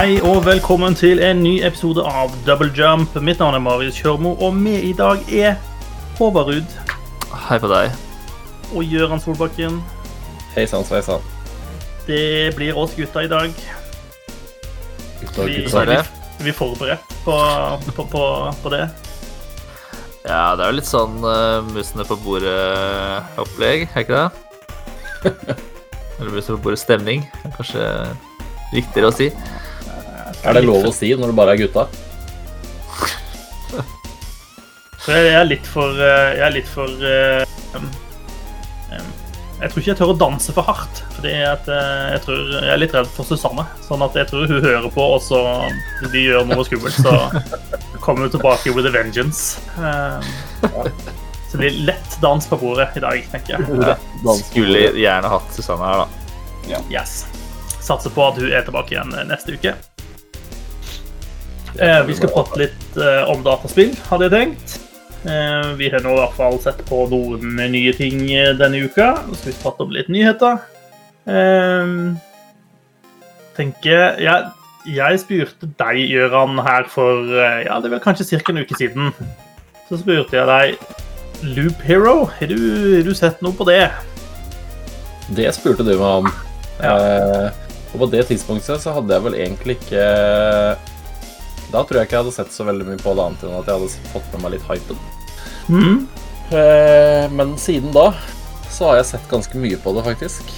Hei og velkommen til en ny episode av Double Jump. Mitt navn er Marius Kjørmo, og med i dag er Håvard Ruud Hei på deg. og Gøran Solbakken. Hei sann, sveisann. Det blir oss gutta i dag. Gutta og Vi, gutta. Vi, vi er forberedt på, på, på, på det. Ja, det er jo litt sånn uh, musene på bordet-opplegg, er ikke det? Eller musene på bordet-stemning, kanskje riktigere å si. Er det lov å si når det bare er gutta? Så jeg er litt for eh, Jeg er litt for eh, Jeg tror ikke jeg tør å danse for hardt. Fordi eh, jeg, tror, jeg er litt redd for Susanne. Sånn at jeg tror hun hører på, og så hvis de gjør noe skummelt, så kommer hun tilbake with a vengeance. Så det blir lett dans på bordet i dag, tenker jeg. Skulle gjerne hatt Susanne her, da. Yes. Satser på at hun er tilbake igjen neste uke. Eh, vi skal prate litt eh, om dataspill, hadde jeg tenkt. Eh, vi har nå i hvert fall sett på noen nye ting eh, denne uka. Nå skal vi prate om litt nyheter. Eh, tenker jeg, jeg spurte deg, Gøran, her for eh, ja, det var kanskje ca. en uke siden. Så spurte jeg deg Loop Hero, har du, har du sett noe på det? Det spurte du meg om. Ja. Eh, og på det tidspunktet så hadde jeg vel egentlig ikke Da tror jeg ikke jeg hadde sett så veldig mye på det annet enn at jeg hadde fått med meg litt hypen. Mhm. Eh, men siden da så har jeg sett ganske mye på det, faktisk.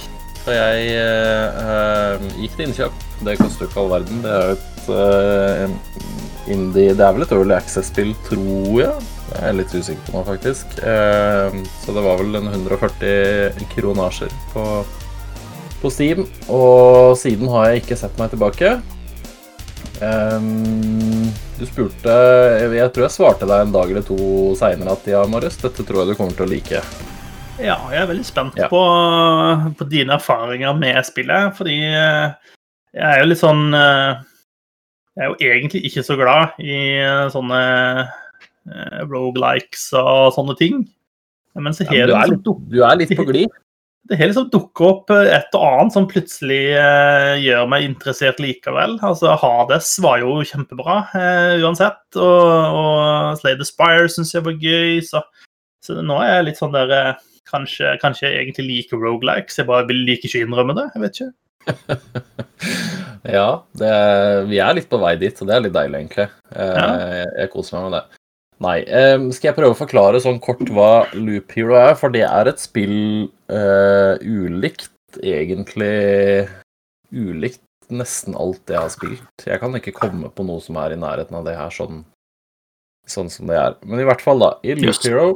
For jeg eh, eh, gikk til innkjøp. Det koster jo ikke all verden. Det er jo et eh, indie Det er vel et Early Access-spill, tror jeg. Jeg er litt usikker på nå, faktisk. Eh, så det var vel en 140 kronasjer på, på Steam. Og siden har jeg ikke sett meg tilbake. Ehm, du spurte jeg, tror jeg svarte deg en dag eller to seinere at ja, Marius, dette tror jeg du kommer til å like. Ja, jeg er veldig spent Ja. på, på dine erfaringer med spillet, fordi eh, jeg er jo litt sånn eh, Jeg er jo egentlig ikke så glad i eh, sånne rogelikes og sånne ting. Men så Ja, men du, er liksom litt, du er litt på glid. Det har liksom dukka opp et og annet som plutselig eh, gjør meg interessert likevel. Altså, Hades var jo kjempebra eh, uansett, og, og Slay the Spire syns jeg var gøy, så, så nå er jeg litt sånn der eh, Kanskje, kanskje jeg egentlig liker rogelikes, jeg bare vil like ikke innrømme det. Jeg vet ikke. Ja, det, vi er litt på vei dit, og det er litt deilig, egentlig. Eh, Ja. jeg, jeg koser meg med det. Nei, Um, skal jeg prøve å forklare sånn kort hva Loop Hero er? For det er et spill uh, ulikt, egentlig Ulikt nesten alt jeg har spilt. Jeg kan ikke komme på noe som er i nærheten av det her sånn, sånn som det er. Men i hvert fall, da. I Loop Just. Hero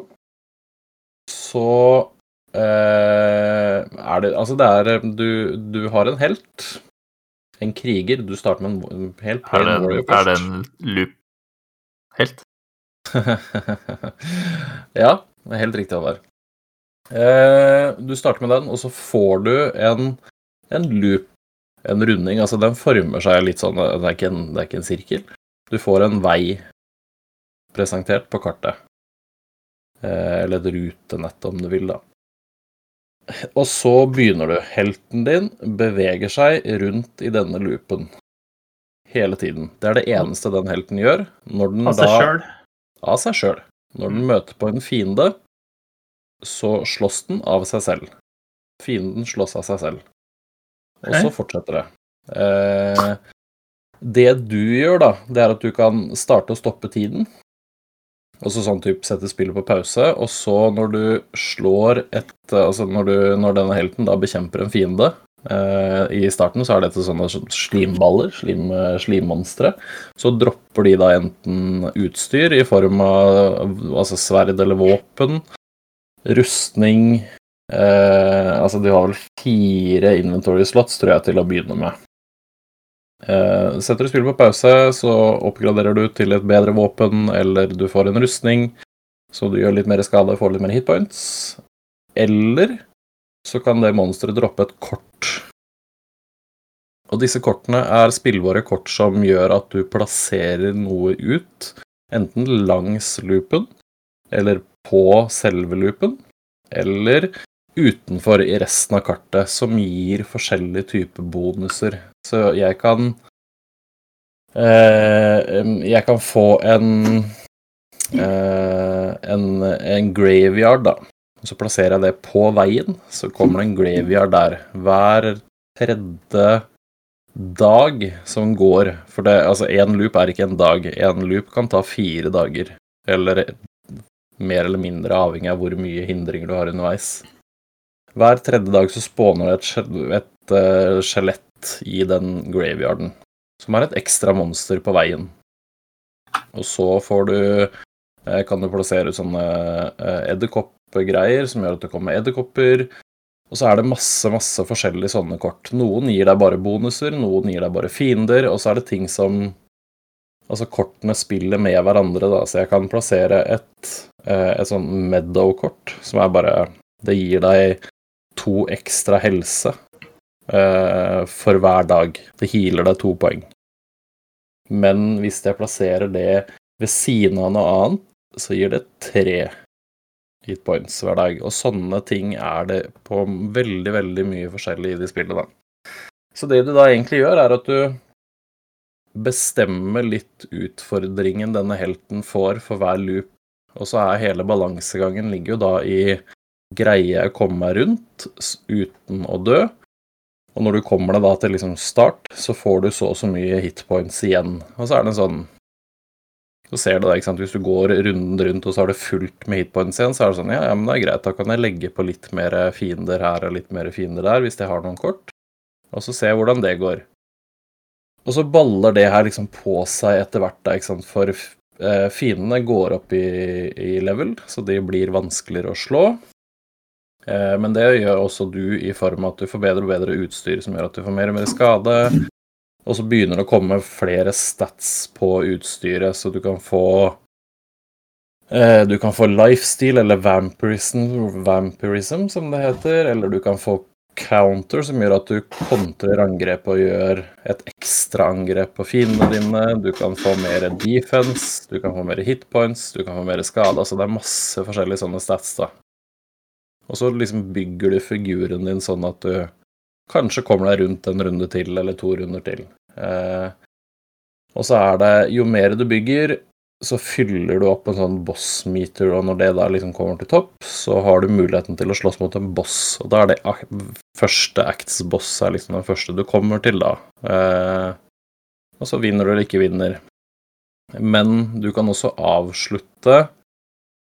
så Uh, er det Altså, det er Du, du har en helt. En kriger. Du starter med en helt Er det en, er det en loop-helt? ja, det er helt riktig, Håvard. Eh, du starter med den, og så får du en, en loop, en runding. Altså, den former seg litt sånn Det er ikke en, det er ikke en sirkel. Du får en vei presentert på kartet. Eh, eller et rutenett, om du vil, da. Og så begynner du. Helten din beveger seg rundt i denne loopen hele tiden. Det er det eneste den helten gjør. Når den Av seg sjøl. Av seg sjøl. Når den møter på en fiende, så slåss den av seg selv. Fienden slåss av seg selv. Og så fortsetter det. Eh, det du gjør, da, det er at du kan starte og stoppe tiden. Og så sånn type sette spillet på pause, og så når du slår et Altså når, du, når denne helten da bekjemper en fiende I starten så er dette sånne slimballer, slim, slimmonstre. Så dropper de da enten utstyr i form av altså sverd eller våpen, rustning eh, Altså de har vel fire inventory slots, tror jeg, til å begynne med. Eh, setter du spillet på pause, så oppgraderer du til et bedre våpen, eller du får en rustning, så du gjør litt mer skade og får litt mer hitpoints. Eller så kan det monsteret droppe et kort. Og disse kortene er spillbare kort som gjør at du plasserer noe ut, enten langs loopen, eller på selve loopen, eller utenfor i resten av kartet, som gir forskjellige typer bonuser. Så jeg kan Eh, jeg kan få en eh, en, en graveyard, da. Og så plasserer jeg det på veien, så kommer det en graveyard der. Hver tredje dag som går For det, altså, loop er ikke en dag. Én loop kan ta fire dager. Eller mer eller mindre, avhengig av hvor mye hindringer du har underveis. Hver tredje dag så spåner det et eh, skjelett i den graveyarden. Som er et ekstra monster på veien. Og så får du eh, Kan du plassere ut sånne eh, edderkoppgreier som gjør at det kommer edderkopper. Og så er det masse, masse forskjellige sånne kort. Noen gir deg bare bonuser, noen gir deg bare fiender, og så er det ting som Altså, kortene spiller med hverandre, da, så jeg kan plassere et, eh, et sånn Meadow-kort, som er bare Det gir deg to ekstra helse eh, for hver dag. Det healer deg to poeng. Men hvis jeg plasserer det ved siden av noe annet, så gir det tre hit points hver dag. Og sånne ting er det på veldig, veldig mye forskjellig i de spillene. Så det du da egentlig gjør, er at du bestemmer litt utfordringen denne helten får for hver loop. Og så er hele balansegangen ligger jo da i greier jeg å komme meg rundt uten å dø. Og når du kommer deg da til liksom start, så får du så og så mye hitpoints igjen. Og så er det en sånn Så ser du det, ikke sant. Hvis du går runden rundt og så har det fullt med hitpoints igjen, så er det sånn ja, ja, men det er greit, da kan jeg legge på litt mer fiender her og litt mer fiender der, hvis jeg har noen kort. Og så ser jeg hvordan det går. Og så baller det her liksom på seg etter hvert, da, ikke sant. For eh, fiendene går opp i, i level, så de blir vanskeligere å slå. Eh, men det gjør også du i form av at du får bedre og bedre utstyr som gjør at du får mer og mer skade. Og så begynner det å komme flere stats på utstyret, så du kan få eh, Du kan få lifestyle, eller vampirism, vampirism, som det heter. Eller du kan få counter, som gjør at du kontrer angrep og gjør et ekstra angrep på fiendene dine. Du kan få mer defense, du kan få mer hitpoints, du kan få mer skade. Altså det er masse forskjellige sånne stats, da. Og så liksom bygger du figuren din sånn at du kanskje kommer deg rundt en runde til, eller to runder til. Eh, og så er det Jo mer du bygger, så fyller du opp en sånn boss meter, og når det da liksom kommer til topp, så har du muligheten til å slåss mot en boss. Og da er det første acts boss er liksom den første du kommer til, da. Eh, og så vinner du eller ikke vinner. Men du kan også avslutte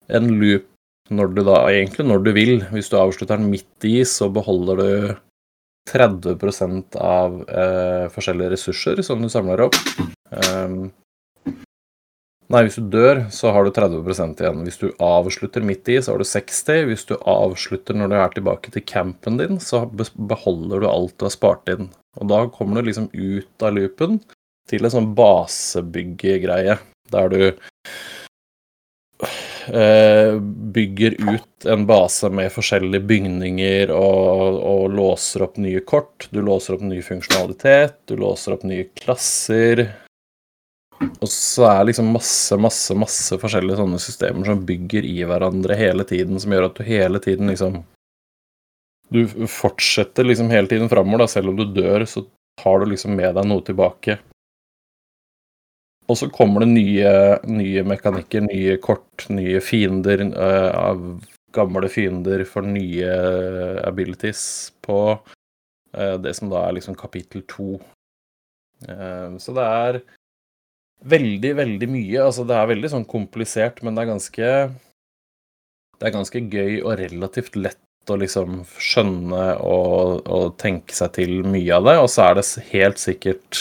en loop når du da Egentlig når du vil. Hvis du avslutter den midt i, så beholder du 30% av eh, forskjellige ressurser som du samler opp. Um, nei, hvis du dør, så har du 30% igjen. Hvis du avslutter midt i, så har du 60. Hvis du avslutter når du er tilbake til campen din, så beholder du alt du har spart inn. Og da kommer du liksom ut av loopen til en sånn basebyggegreie, der du bygger ut en base med forskjellige bygninger og, og låser opp nye kort. Du låser opp ny funksjonalitet, du låser opp nye klasser. Og så er det liksom masse, masse, masse forskjellige sånne systemer som bygger i hverandre hele tiden, som gjør at du hele tiden liksom Du fortsetter liksom hele tiden framover, da. Selv om du dør, så tar du liksom med deg noe tilbake. Og så kommer det nye, nye mekanikker, nye kort, nye fiender uh, av gamle fiender for nye abilities på uh, det som da er liksom kapittel to. Uh, så det er veldig, veldig mye. Altså det er veldig sånn komplisert, men det er ganske Det er ganske gøy og relativt lett å liksom skjønne og, og tenke seg til mye av det. Og så er det helt sikkert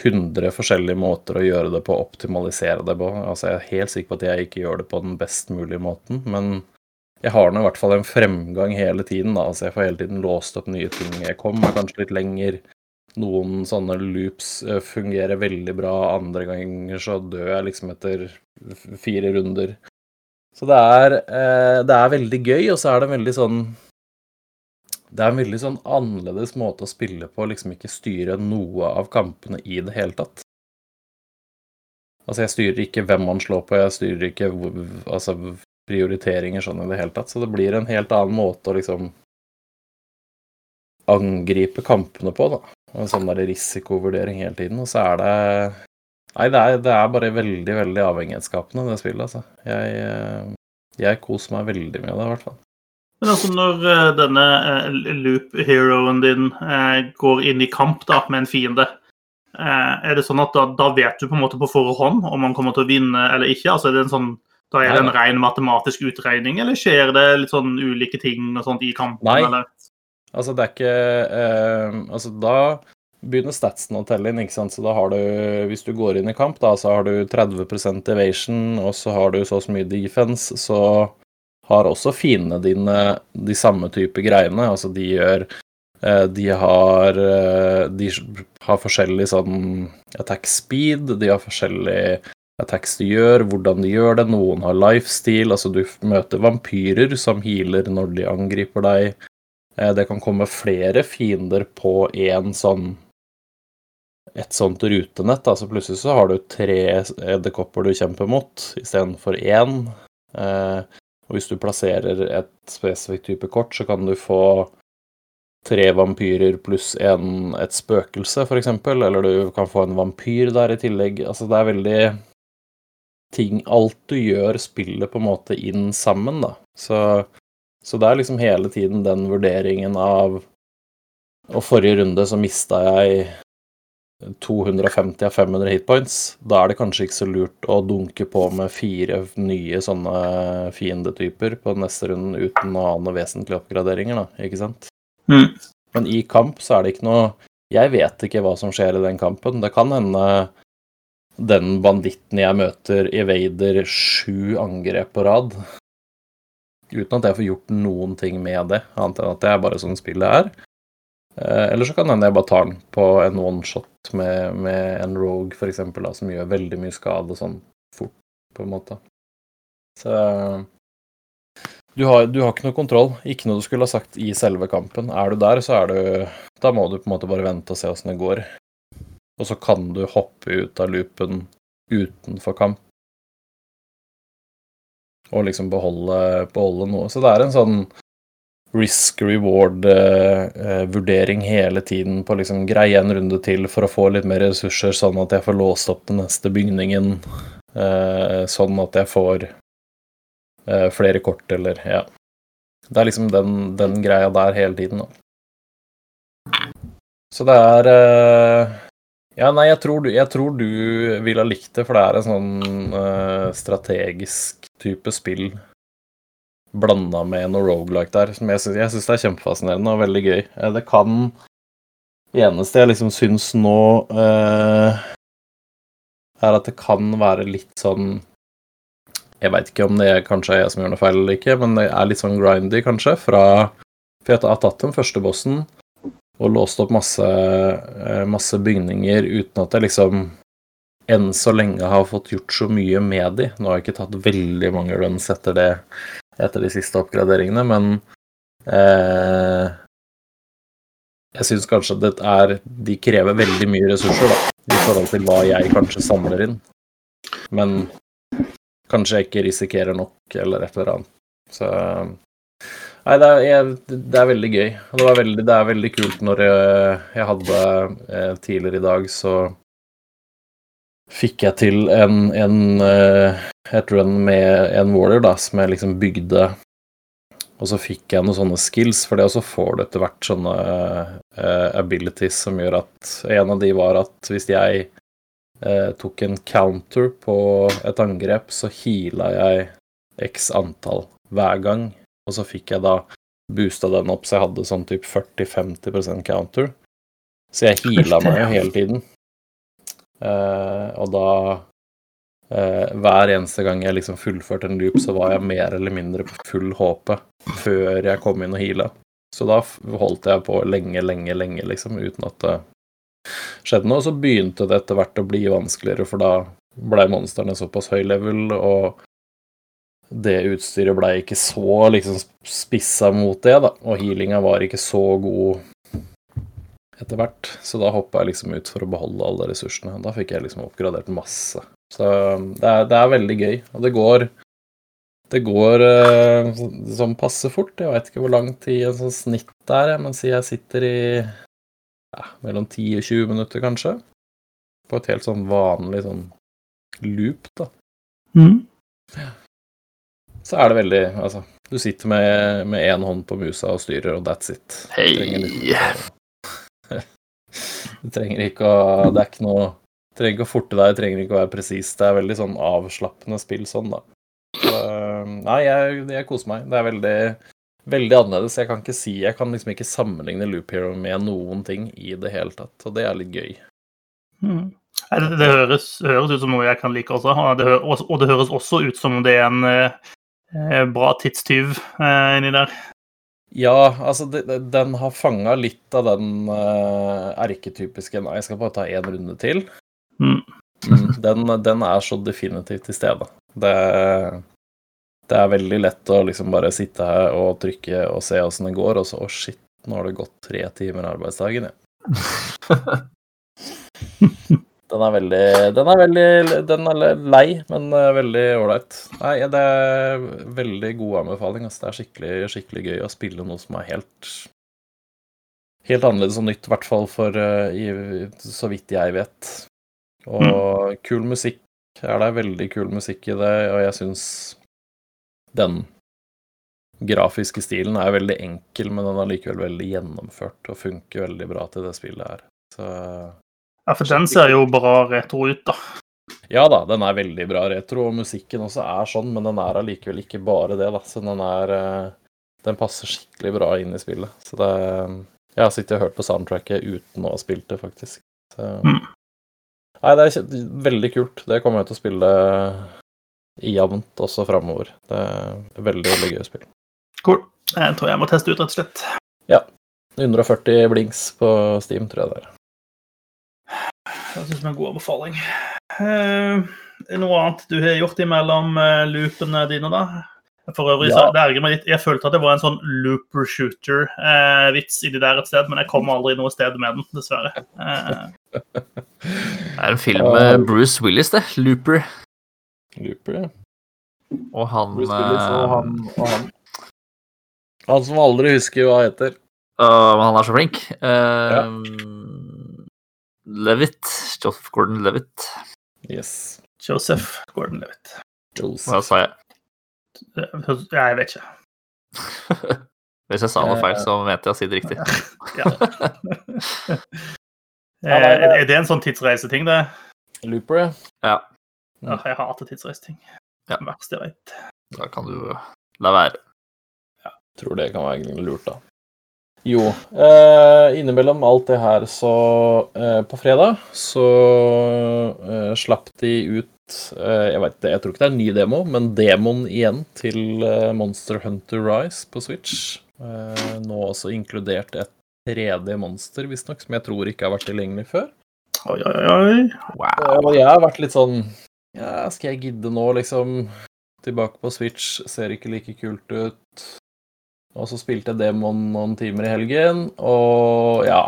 100 forskjellige måter å gjøre det på, optimalisere det på. Altså, jeg er helt sikker på at jeg ikke gjør det på den best mulige måten, men jeg har nå i hvert fall en fremgang hele tiden. Da. Altså, jeg får hele tiden låst opp nye ting. Jeg kommer kanskje litt lenger. Noen sånne loops eh, fungerer veldig bra, andre ganger så dør jeg liksom etter fire runder. Så det er, eh, det er veldig gøy, og så er det veldig sånn det er en veldig sånn annerledes måte å spille på, liksom ikke styre noe av kampene i det hele tatt. Altså, jeg styrer ikke hvem man slår på, jeg styrer ikke altså, prioriteringer sånn i det hele tatt, så det blir en helt annen måte å liksom angripe kampene på, da. En sånn der risikovurdering hele tiden, og så er det Nei, det er, det er bare veldig, veldig avhengighetsskapende, det spillet, altså. Jeg, eh, jeg koser meg veldig med det, i hvert fall. Men altså, når eh, denne eh, loop-heroen din eh, går inn i kamp da, med en fiende, er det sånn at da, da vet du på en måte på forhånd om han kommer til å vinne eller ikke? Altså, er det en sånn, da er det en ren matematisk utregning, eller skjer det litt sånn ulike ting og sånt i kampen? Nei. Eller? Altså, det er ikke eh, Altså, da begynner statsen å telle inn, ikke sant. Så da har du Hvis du går inn i kamp, da, så har du 30% evasion, og så har du så mye defense, så har også fiendene dine de samme type greiene. Altså, de gjør eh, De har eh, De har forskjellig sånn attack speed, de har forskjellig attacks de gjør, hvordan de gjør det. Noen har lifestyle, altså du møter vampyrer som healer når de angriper deg. Eh, Det kan komme flere fiender på én sånn et sånt rutenett. Altså plutselig så har du tre edderkopper du kjemper mot, istedenfor én. Eh, og hvis du plasserer et spesifikt type kort, så kan du få tre vampyrer pluss en, et spøkelse, f.eks. Eller du kan få en vampyr der i tillegg. Altså det er veldig ting Alt du gjør, spiller på en måte inn sammen, da. Så så det er liksom hele tiden den vurderingen av Og forrige runde så mista jeg 250 av 500 hitpoints. Da er det kanskje ikke så lurt å dunke på med fire nye sånne fiendetyper på neste runden uten å ha noen vesentlige oppgraderinger, da, ikke sant? Mm. Men i kamp så er det ikke noe Jeg vet ikke hva som skjer i den kampen. Det kan hende den banditten jeg møter, evader sju angrep på rad. Uten at jeg får gjort noen ting med det, annet enn at det er bare sånn spillet er. Eh, Eller så kan det hende jeg bare tar den på en one-shot med, med en rogue, for da, som gjør veldig mye skade sånn fort, på en måte. Så du har, du har ikke noe kontroll. Ikke noe du skulle ha sagt i selve kampen. Er du der, så er du Da må du på en måte bare vente og se åssen det går. Og så kan du hoppe ut av loopen utenfor kamp. Og liksom beholde, beholde noe. Så det er en sånn risk reward-vurdering hele tiden på liksom greie en runde til for å få litt mer ressurser, sånn at jeg får låst opp den neste bygningen. eh, Sånn at jeg får eh, flere kort, eller ja. Det er liksom den, den greia der hele tiden, da. Så det er eh, Ja, nei, jeg tror, du, jeg tror du vil ha likt det, for det er en sånn eh, strategisk type spill blanda med noe roguelike der, som jeg syns, er kjempefascinerende og veldig gøy. Eh, Det kan Det eneste jeg liksom syns nå eh, er at det kan være litt sånn Jeg veit ikke om det er kanskje er jeg som gjør noe feil eller ikke, men det er litt sånn grindy, kanskje, fra For jeg har tatt den første bossen og låst opp masse, eh, masse bygninger uten at jeg liksom enn så lenge har fått gjort så mye med de. Nå har jeg ikke tatt veldig mange runs etter det etter de siste oppgraderingene, men eh, jeg syns kanskje det er De krever veldig mye ressurser, da, i forhold til hva jeg kanskje samler inn. Men kanskje jeg ikke risikerer nok, eller et eller annet. Så Nei, det er, det er veldig gøy. Det, veldig, det er veldig kult når jeg, jeg hadde eh, Tidligere i dag så fikk jeg til en, en eh, et run med en warrior da, som jeg liksom bygde Og så fikk jeg noen sånne skills, for det også får du etter hvert sånne uh, abilities som gjør at En av de var at hvis jeg uh, tok en counter på et angrep, så heala jeg x antall hver gang. Og så fikk jeg da boosta den opp så jeg hadde sånn typ 40-50% counter. Så jeg heala meg jo hele tiden. Uh, og da Hver eneste gang jeg liksom fullførte en loop, så var jeg mer eller mindre på full HP før jeg kom inn og heala. Så da holdt jeg på lenge, lenge, lenge, liksom, uten at det skjedde noe. Og så begynte det etter hvert å bli vanskeligere, for da blei monstrene såpass høy level, og det utstyret blei ikke så liksom spissa mot det, da. Og healinga var ikke så god etter hvert. Så da hoppa jeg liksom ut for å beholde alle ressursene. Da fikk jeg liksom oppgradert masse. Så det er, det er veldig gøy. Og det går Det går uh, sånn passe fort. Jeg veit ikke hvor lang tid en sånn snitt er, jeg, men si jeg sitter i ja, mellom 10 og 20 minutter, kanskje. på et helt sånn vanlig sånn loop, da. Mm. Så er det veldig Altså, du sitter med med én hånd på musa og styrer, og that's it. Du Hei! Du trenger ikke å Det er ikke noe trenger ikke å forte deg, trenger ikke å være presis. Det er veldig sånn avslappende spill sånn, da. Så, nei, jeg, jeg koser meg. Det er veldig Veldig annerledes. Jeg kan ikke si Jeg kan liksom ikke sammenligne Loop Hero med noen ting i det hele tatt, og det er litt gøy. Mm. Det, det høres, høres ut som noe jeg kan like også, og det, hø og det høres også ut som det er en eh, bra tidstyv eh, inni der. Ja, altså, det- den har fanga litt av den uh, erketypiske Nei, jeg skal bare ta én runde til. Mm. Mm, Den, den er så definitivt til stede. Det, det er veldig lett å liksom bare sitte her og trykke og se åssen det går, og så å shit, nå har det gått tre timer arbeidsdagen, ja. Den er veldig Den er veldig Den er lei, men eh, veldig ålreit. Nei, det er veldig god anbefaling. Altså. Det er skikkelig, skikkelig gøy å spille noe som er helt Helt annerledes og nytt, i hvert fall for eh, i, så vidt jeg vet. Og kul musikk er det. Veldig kul musikk i det, og jeg syns den grafiske stilen er veldig enkel, men den er likevel veldig gjennomført og funker veldig bra til det spillet her. Så Ja, for den ser jo bra retro ut, da. ja da, den er veldig bra retro, og musikken også er sånn, men den er allikevel ikke bare det, da. Så den er eh, Den passer skikkelig bra inn i spillet. Så det Jeg har sittet og hørt på soundtracket uten å ha spilt det, faktisk. Så Mm. Nei, det er veldig kult. Det kommer jeg til å spille jevnt også framover. Det er veldig, veldig gøy spill. Cool. Jeg tror jeg må teste ut, rett og slett. Ja. 140 blinks på Steam, tror jeg det er. Det synes jeg er en god anbefaling. Uh, noe annet du har gjort imellom uh, loopene dine, da? For øvrig, så Ja. det erger meg litt. Jeg følte at det var en sånn looper shooter-vits inni der et sted, men jeg kom aldri noe sted med den, dessverre. Eh, Det er en film med Bruce Willis, det. Looper. Looper, ja. Og han, Bruce Willis og eh, han, og han. Han som aldri husker hva han heter. Uh, han er så flink. Uh, Levitt. Joseph Gordon Levitt. Yes. Joseph Gordon-Levitt. Joseph. Hva sa jeg? Eh, Jeg vet ikke. Hvis jeg sa noe feil, så mente jeg å si det riktig. Ja. Eh, det- er det en sånn tidsreiseting, det? Looper, ja. Ja, Ja, jeg hater tidsreiseting. Ja. Verst jeg veit. da kan du la være. Ja. Tror det kan være egentlig lurt, da. Jo, eh, innimellom alt det her, så eh, På fredag så eh, slapp de ut eh, Jeg vet ikke, jeg tror ikke det er en ny demo, men demoen igjen til eh, Monster Hunter Rise på Switch. Eh, nå også inkludert et 3D-monster, visstnok, som jeg tror ikke har vært tilgjengelig før. Oi, oi, oi. Wow. Og jeg har vært litt sånn Ja, skal jeg gidde nå, liksom? Tilbake på Switch, ser ikke like kult ut. Og så spilte jeg Demon noen timer i helgen, og ja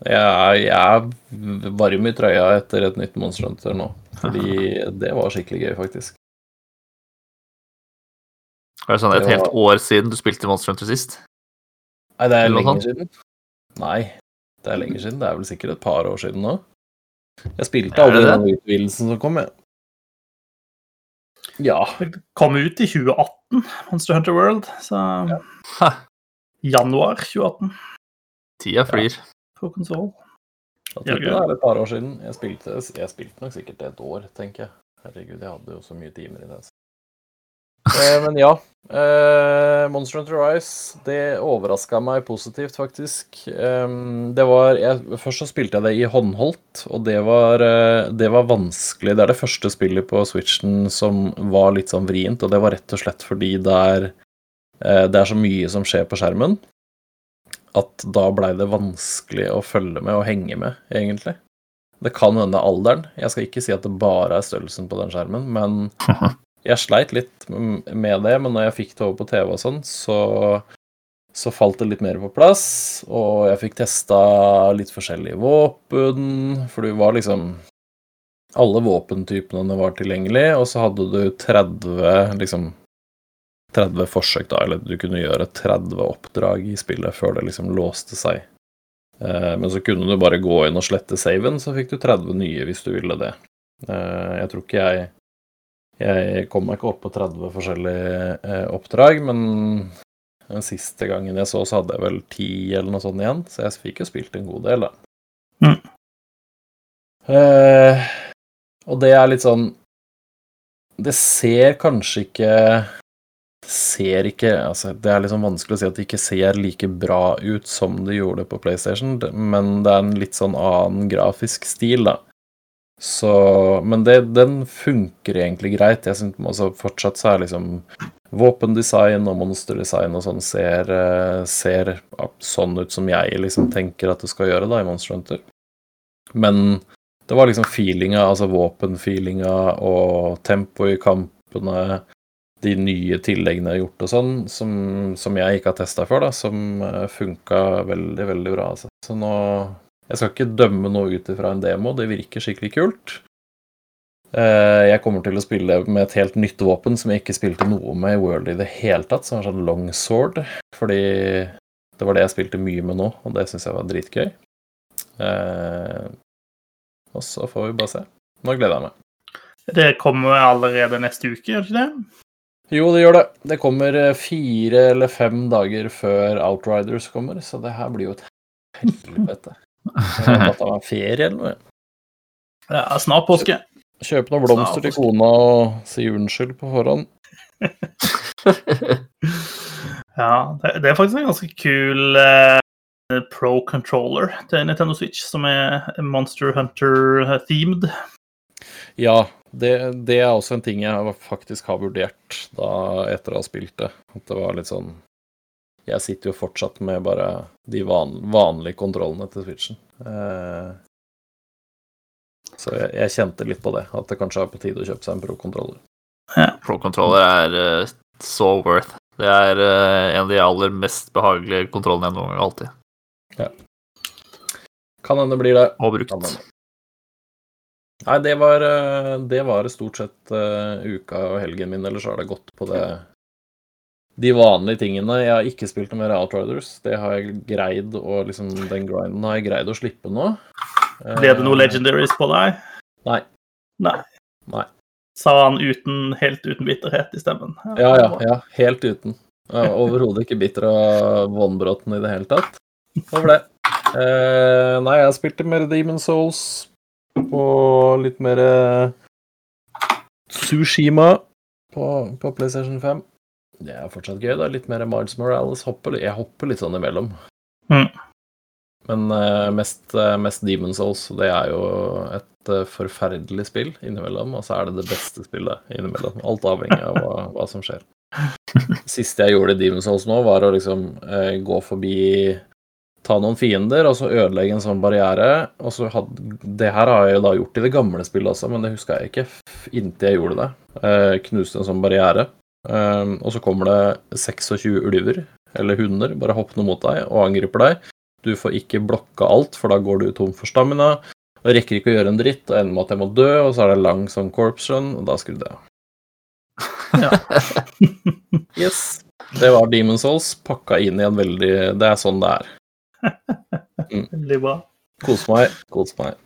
Jeg, er- jeg er varm i trøya etter et nytt Monster Hunter nå. Fordi det var skikkelig gøy, faktisk. Er det sånn et helt år siden du spilte Monster Hunter sist? Nei, det er lenge siden. Nei, det er lenge siden. Det er vel sikkert et par år siden nå. Jeg spilte aldri den utvidelsen som kom, jeg. Ja. Det kom ut i 2018, Monster Hunter World. Så ja. januar 2018 tida flyr. på konsoll. Jeg Ja, det er et par år siden. Jeg spilte, jeg spilte nok sikkert et år, tenker jeg. Herregud, jeg hadde jo så mye timer i det. Eh, men ja. Eh, Monster Hunter Rise, det overraska meg positivt, faktisk. Det var jeg, Først så spilte jeg det i håndholdt, og det var, eh, det var vanskelig. Det er det første spillet på Switchen som var litt sånn vrient, og det var rett og slett fordi det er, det er så mye som skjer på skjermen at da blei det vanskelig å følge med og henge med, egentlig. Det kan hende alderen. Jeg skal ikke si at det bare er størrelsen på den skjermen, men jeg sleit litt med det. Men når jeg fikk det over på TV og sånn, så, så falt det litt mer på plass. Og jeg fikk testa litt forskjellige våpen, for du var liksom Alle våpentypene var tilgjengelig, og så hadde du 30 liksom 30 forsøk, da, eller du kunne gjøre 30 oppdrag i spillet før det liksom låste seg Eh, men så kunne du bare gå inn og slette saven, så fikk du 30 nye hvis du ville det. Eh, jeg tror ikke jeg Jeg kom meg ikke opp på 30 forskjellige eh, oppdrag, men den siste gangen jeg så, så hadde jeg vel 10 eller noe sånt igjen, så jeg fikk jo spilt en god del, da. Mm. Eh, og det er litt sånn Det ser kanskje ikke ser ikke altså Det er liksom vanskelig å si at det ikke ser like bra ut som det gjorde på PlayStation, men det er en litt sånn annen grafisk stil, da. Så Men det, den funker egentlig greit. Jeg synes altså Fortsatt så er liksom våpendesign og monsterdesign og sånn ser, eh, ser sånn ut som jeg liksom tenker at det skal gjøre da i Monster Hunter. Men det var liksom feelinga, altså våpenfeelinga og tempoet i kampene, de nye tilleggene jeg har gjort og sånn, som, som jeg ikke har testa før, da, som eh, funka veldig, veldig bra. Altså. Så nå Jeg skal ikke dømme noe ut ifra en demo, det virker skikkelig kult. Eh, Jeg kommer til å spille med et helt nytt våpen som jeg ikke spilte noe med i World i det hele tatt, som er sånn long sword, fordi det var det jeg spilte mye med nå, og det syns jeg var dritgøy. Eh, og så får vi bare se. Nå gleder jeg meg. Det kommer allerede neste uke, gjør det ikke det? Jo, det gjør det. Det kommer eh, fire eller fem dager før Outriders kommer, så det her blir jo et helvete. Må ta meg ferie eller noe. Ja, snart påske. Kjøp noen blomster til kona og si unnskyld på forhånd. Ja, det, det er faktisk en ganske kul eh, pro controller til Nintendo Switch, som er Monster Hunter-themed. Ja, det, det er også en ting jeg faktisk har vurdert da etter å ha spilt det. At det var litt sånn Jeg sitter jo fortsatt med bare de van, vanlige kontrollene til Switchen. Eh, så jeg, jeg kjente litt på det, at det kanskje er på tide å kjøpe seg en pro-kontroller. Pro-controller er uh, så worth. Det er uh, en av de aller mest behagelige kontrollene jeg noen gang alltid Kan hende blir det. Og brukt. Nei, det var, det var stort sett uh, uka og helgen min, ellers har det gått på det de vanlige tingene. Jeg har ikke spilt noe mer Outriders. Det har jeg greid å liksom, Den grinden har jeg greid å slippe nå. Ble det noe Eh, legendaries på deg? Nei. Nei. Nei. Sa han uten, helt uten bitterhet i stemmen. Ja, ja, ja. Helt uten. Overhodet ikke bitter av vannbrotten i det hele tatt. Over det. Eh, nei, jeg spilte mer Demon Souls og litt mer eh, Sushima på, på PlayStation 5. Det er fortsatt gøy. da, Litt mer Miles Morales. Hopper, jeg hopper litt sånn imellom. Mm. Men uh, mest, uh, mest Demon Souls. Det er jo et uh, forferdelig spill innimellom, og så er det det beste spillet innimellom. Alt avhengig av hva, hva som skjer. Siste jeg gjorde i Demon Souls nå, var å liksom gå forbi Ta noen fiender, og så ødelegge en sånn barriere. Og så hadde, det her har jeg da gjort i det gamle spillet også, men det huska jeg ikke inntil jeg gjorde det. Eh, knuste en sånn barriere. Eh, og så kommer det 26 ulver, eller hunder, bare hoppende mot deg og angriper deg. Du får ikke blokka alt, for da går du tom for stamina. Og rekker ikke å gjøre en dritt, og ender med at jeg må dø, og så er det lang som corpse og da skrudde jeg av. Ja. Yes. Det var Demon Souls pakka inn i en veldig Det er sånn det er. Veldig bra. Kos meg, kos meg.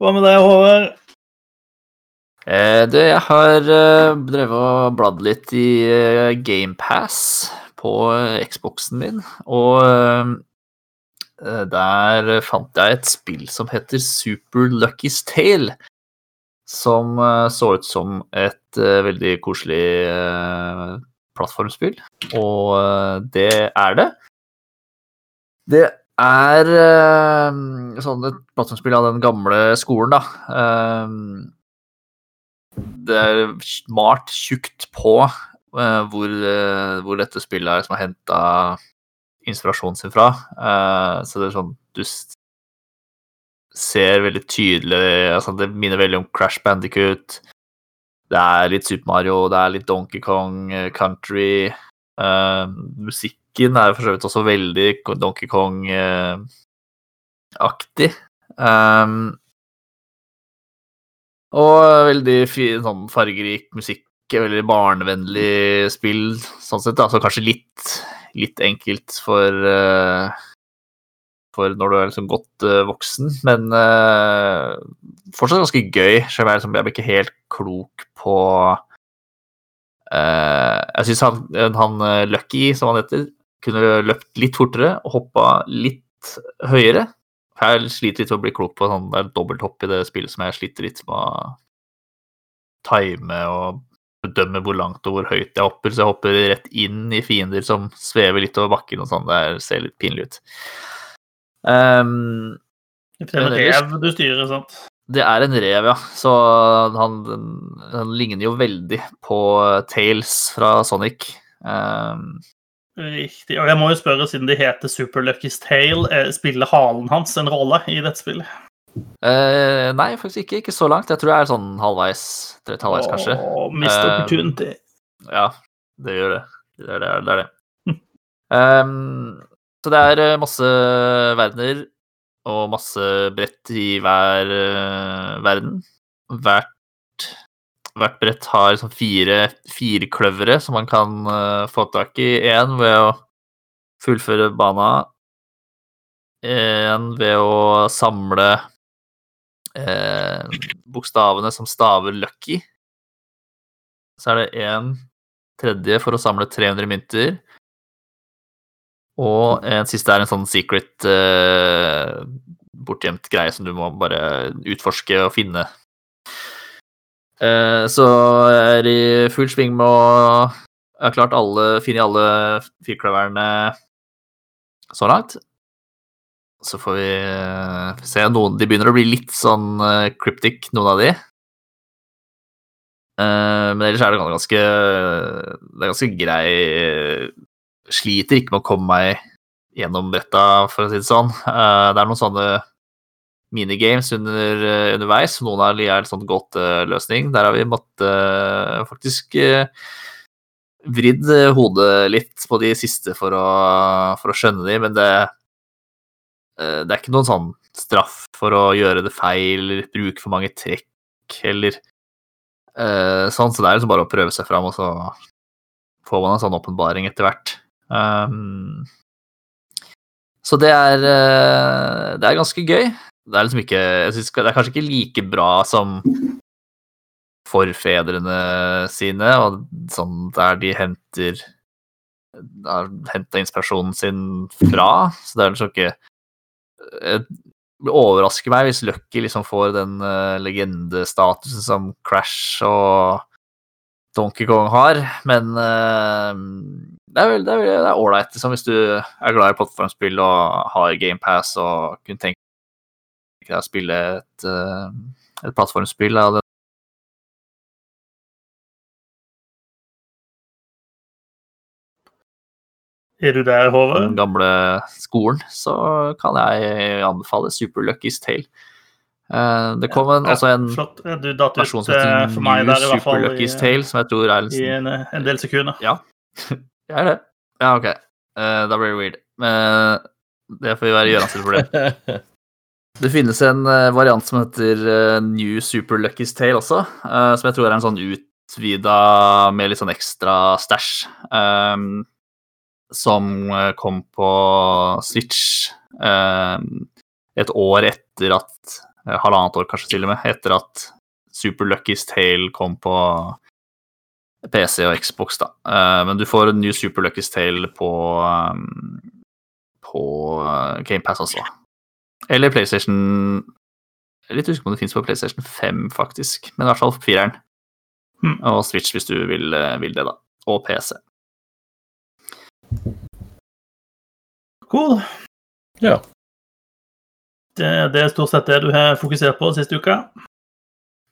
Hva med deg, Håvard? Eh, du, jeg har eh, drevet og bladd litt i eh, GamePass på eh, Xboxen min, og der fant jeg et spill som heter Super Lucky's Tale. Som så ut som et veldig koselig plattformspill, og det er det. Det er sånn et plattformspill av den gamle skolen, da. Det er smart tjukt på uh, hvor, uh, hvor dette spillet er som har henta inspirasjonen sin fra. Uh, så det er sånn Du ser veldig tydelig altså Det minner veldig om Crash Bandicoot. Det er litt Super Mario, det er litt Donkey Kong Country. Musikken er for så vidt også veldig Donkey Kong-aktig. Um, og veldig fin, sånn fargerik musikk, veldig barnevennlig spill, sånn sett. Altså kanskje litt, litt enkelt for, uh, for når du er liksom godt uh, voksen, men uh, fortsatt ganske gøy. Selv om jeg, liksom, blir ikke helt klok på Jeg syns han, han, Lucky, som han heter, kunne løpt litt fortere og hoppa litt høyere. Jeg sliter litt med å bli klok på sånn, det er dobbelthopp i det spillet som jeg sliter litt med å time og bedømme hvor langt og hvor høyt jeg hopper, så jeg hopper rett inn i fiender som svever litt over bakken og sånn. Det ser litt pinlig ut. Um, det er en rev du styrer, sant? Det er en rev, ja. Så han, han ligner jo veldig på Tales fra Sonic. Um, Riktig. Og jeg må jo spørre, siden det heter Super Lucky's Tale, eh, spiller halen hans en rolle i dette spillet? Uh, nei, faktisk ikke. Ikke så langt. Jeg tror jeg er sånn halvveis. Drøyt halvveis, kanskje. Oh, mist uh, opportunity. Ja, det gjør det. Det er det. det, er det. um, så det er eh, masse verdener og masse brett i hver uh, verden. Hvert, hvert brett har sånn fire kløvere som man kan få tak i. Én ved å fullføre bana. Én ved å samle eh, bokstavene som staver 'lucky'. Så er det en tredje for å samle 300 mynter. Og en siste er en sånn secret eh, bortgjemt greie som du må bare utforske og finne. Eh, så jeg er i full sving med å Jeg har klart alle, finne alle firkløverne så langt. Så får vi uh, se. Noen, de begynner å bli litt sånn uh, cryptic, noen av de. Men ellers er det ganske Det er ganske grei Sliter ikke med å komme meg gjennom bretta, for å si det sånn. det er noen sånne minigames under, underveis. Noen av dem er en sånn godt løsning. Der har vi måttet faktisk vridd hodet litt på de siste for å, for å skjønne de, men det Eh, det er ikke noen sånn straff for å gjøre det feil eller bruke for mange trekk eller sånn, så det er liksom bare å prøve seg fram, og så får man en sånn åpenbaring etter hvert. Um, så det er Det er ganske gøy. Det er liksom ikke jeg synes Det er kanskje ikke like bra som forfedrene sine, og sånn der de henter har henta inspirasjonen sin fra. Så det er liksom ikke det overrasker meg hvis Lucky liksom får den uh, legendestatusen som Crash og Donkey Kong har, men uh, det er vel ålreit liksom, hvis du er glad i plattformspill og har GamePass og kunne tenke deg å spille et, uh, et plattformspill av den Er du der, Håvard? Den gamle skolen, så kan jeg anbefale Super Lucky's Tale. Eh, det kom en, ja, altså en flott. Du datt versjon som heter for meg der, i fall, Super Lucky's Tale, som jeg tror er liksom, I en, en, del sekunder. Ja, det er det. Ja, OK. Uh, da blir det weird. Men det får vi være gjørende for det. Det finnes en uh, variant som heter uh, New Super Lucky's Tale også, som jeg tror er en sånn utvida med litt sånn ekstra stæsj. Um, som eh, kom på Switch um, et år etter at eh, Halvannet år, kanskje til og med, etter at Super Lucky's Tale kom på PC og Xbox, da. Men du får en ny Super Lucky's Tale på, på GamePass også. Eller PlayStation Jeg er litt usikker på om det fins på PlayStation 5, faktisk. Men i hvert fall fireren. Mm. Og Switch hvis du vil, vil det, da. Og PC. Cool. Ja. Det, det, er stort sett det du har fokusert på siste uka?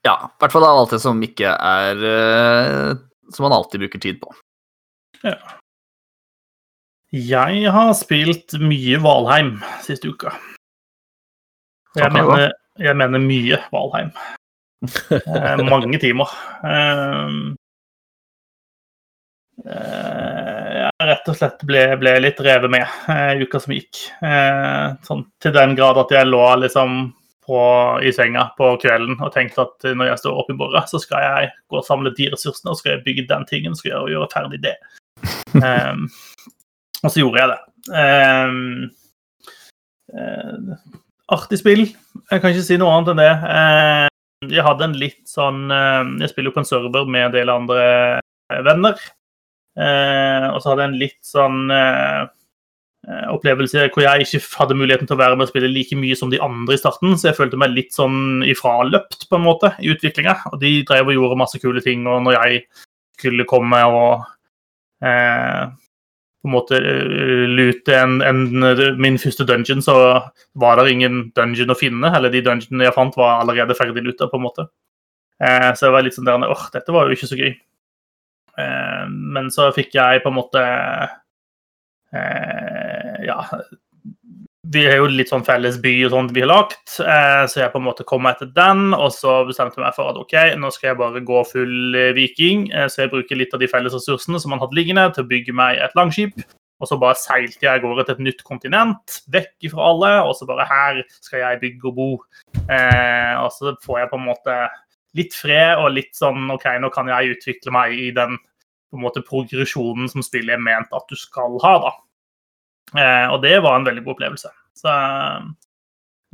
Ja. I hvert fall alt det som ikke er uh, Som man alltid bruker tid på. Ja. Jeg har spilt mye Valheim siste uka. Jeg mener, jeg mener mye Valheim. Eh, mange timer. Eh, jeg rett og slett ble, ble litt revet med i eh, uka som gikk. Uh, sånn, til den grad at jeg lå liksom på, i senga på kvelden og tenkte at når jeg står oppe i morgen, så skal jeg gå og samle de ressursene og skal jeg bygge den tingen, skal jeg gjøre ferdig det. Um, og så gjorde jeg det. Artig spill. Jeg kan ikke si noe annet enn det. Eh, jeg hadde en litt sånn eh, Jeg spiller jo på en server med en del andre venner. Eh, og så hadde jeg en litt sånn opplevelse hvor jeg ikke hadde muligheten til å være med og spille like mye som de andre i starten, så jeg følte meg litt sånn ifraløpt på en måte i utviklinga. Og de drev og gjorde masse kule ting, og når jeg skulle komme og eh, på en måte eh, lute en, en, min første dungeon, så var det ingen dungeon å finne. Eller de dungeonene jeg fant, var allerede ferdig luta, på en måte. Eh, så jeg var litt sånn der åh, dette var jo ikke så gøy. Eh, men så fikk jeg på en måte eh, Ja. Vi har jo litt sånn felles by og sånt vi har lagt, eh, så jeg på en måte kom etter den. Og så bestemte jeg meg for at OK, nå skal jeg bare gå full viking. Så jeg bruker litt av de felles ressursene som man hadde liggende, til å bygge meg et langskip. Og så bare seilte jeg av gårde til et nytt kontinent, vekk fra alle. Og så bare her skal jeg bygge og bo. Eh, og så får jeg på en måte litt fred og litt sånn OK, nå kan jeg utvikle meg i den på en måte progresjonen som spillet er ment at du skal ha, da. Eh, og det var en veldig god opplevelse. Så eh,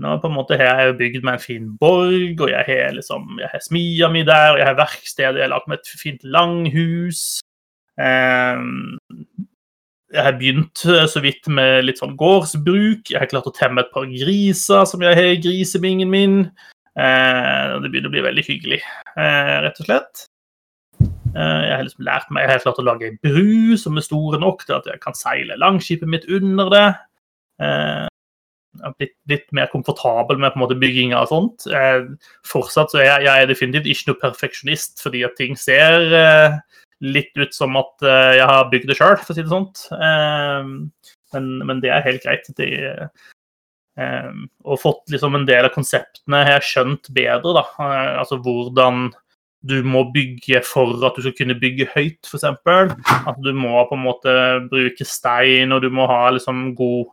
nå på en måte har jeg bygd meg en fin borg, og jeg har liksom, jeg har smia mi der, og jeg har verksted, jeg har lagd meg et fint langhus. Eh, jeg har begynt så vidt med litt sånn gårdsbruk. Jeg har klart å temme et par griser som jeg har i grisebingen min. Det begynner å bli veldig hyggelig, rett og slett. Eh, jeg har liksom lært meg, jeg har klart å lage ei bru som er store nok til at jeg kan seile langskipet mitt under det. Jeg har blitt litt mer komfortabel med på en måte bygginga og sånt. Fortsatt så er jeg, jeg er definitivt ikke noe perfeksjonist, fordi at ting ser litt ut som at jeg har bygd det sjøl, for å si det sånt. Men, men, det er helt greit. Det, og fått liksom en del av konseptene har jeg skjønt bedre. da, Altså hvordan du må bygge for at du skal kunne bygge høyt, f.eks. At du må på en måte bruke stein, og du må ha liksom god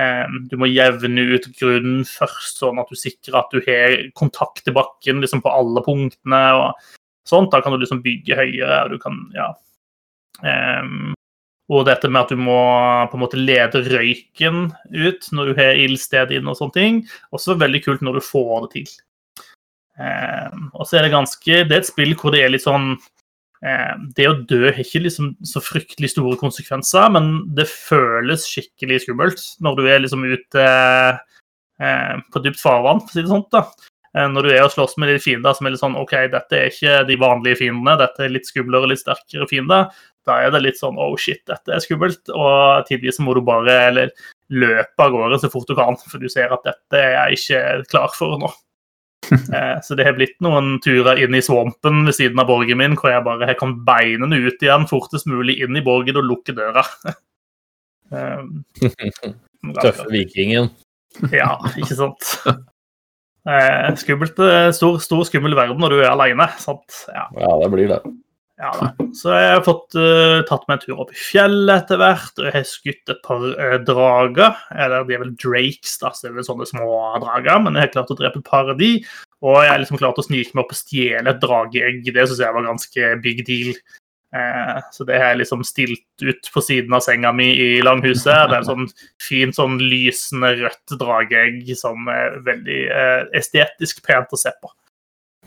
eh, Du må jevne ut grunnen først, sånn at du sikrer at du har kontakt til bakken liksom på alle punktene. og sånt. Da kan du liksom bygge høyere, og du kan ja. Eh, og dette med at du må på en måte lede røyken ut når du har ildsted inn og sånne ting. Også veldig kult når du får det til. Eh, og så er det ganske Det er et spill hvor det er litt sånn eh, Det å dø har ikke liksom så fryktelig store konsekvenser, men det føles skikkelig skummelt når du er liksom ute eh, på dypt farvann, for å si det sånt. da. Eh, når du er og slåss med de fiender som er litt sånn OK, dette er ikke de vanlige fiendene, dette er litt skumlere, litt sterkere fiender da er det litt sånn oh shit, dette er skummelt. Og tidvis må du bare eller, løpe av gårde så fort du kan, for du ser at dette er jeg ikke klar for nå. Eh, så det har blitt noen turer inn i svampen ved siden av borgen min, hvor jeg bare har kommet beinene ut igjen fortest mulig inn i borgen og lukke døra. Tøffe vikingen. ja, ikke sant. Eh, skummelt, eh, stor, stor, skummel verden når du er. Sant? Ja. ja, det blir det. Ja da. Så jeg har fått uh, tatt meg en tur opp i fjellet etter hvert, og jeg har skutt et par uh, drager. Eller de er vel drakes, da, så det er vel sånne små drager, men jeg har klart å drepe et par av de. Og jeg har liksom klart å snike meg opp og stjele et drageegg. Det syns jeg var ganske big deal. Uh, så det har jeg liksom stilt ut på siden av senga mi i langhuset. Det er et sånn fint sånn lysende rødt drageegg som er veldig estetisk pent å se på.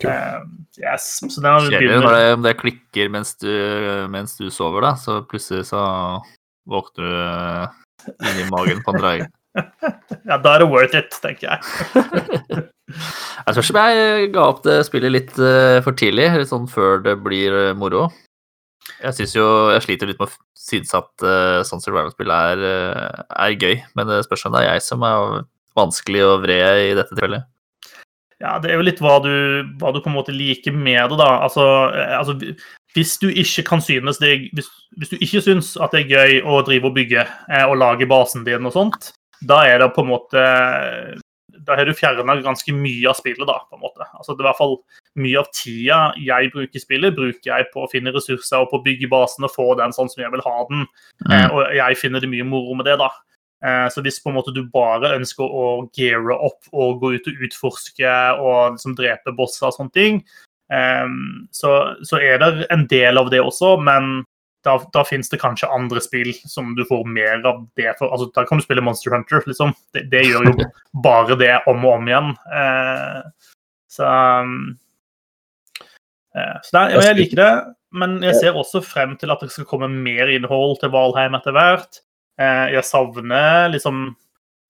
Uh, yes. Kjedelig når det, det, klikker mens du, mens du, sover, da. Så plutselig så våkner du uh, inni magen på en drage. ja, da er det worth it, tenker jeg. jeg spørs om jeg ga opp det spillet litt uh, for tidlig, litt sånn før det blir moro. Jeg syns jo Jeg sliter litt med å synes at uh, sånn survival-spill er, er, gøy, men det spørs om det er jeg som er vanskelig å vre i dette tilfellet. Ja, det er jo litt hva du, hva du, på en måte liker med det, da. Altså, eh, altså hvis du ikke kan synes det hvis, hvis, du ikke syns at det er gøy å drive og bygge eh, og lage basen din og sånt, da er det på en måte Da har du fjerna ganske mye av spillet, da, på en måte. Altså, det er i hvert fall mye av tida jeg bruker i spillet, bruker jeg på å finne ressurser og på å bygge basen og få den sånn som jeg vil ha den. Mm. Eh, og jeg finner det mye moro med det, da. Eh, så hvis på en måte du bare ønsker å geare opp og gå ut og utforske og liksom drepe bosser og sånne ting, ehm, så, så, er det en del av det også, men da, da fins det kanskje andre spill som du får mer av det for. Altså, da kan du spille Monster Hunter, liksom. Det, det gjør jo bare det om og om igjen. Eh, så eh, Så der, ja, jeg liker det, men jeg ser også frem til at det skal komme mer innhold til Valheim etter hvert. Eh, jeg savner liksom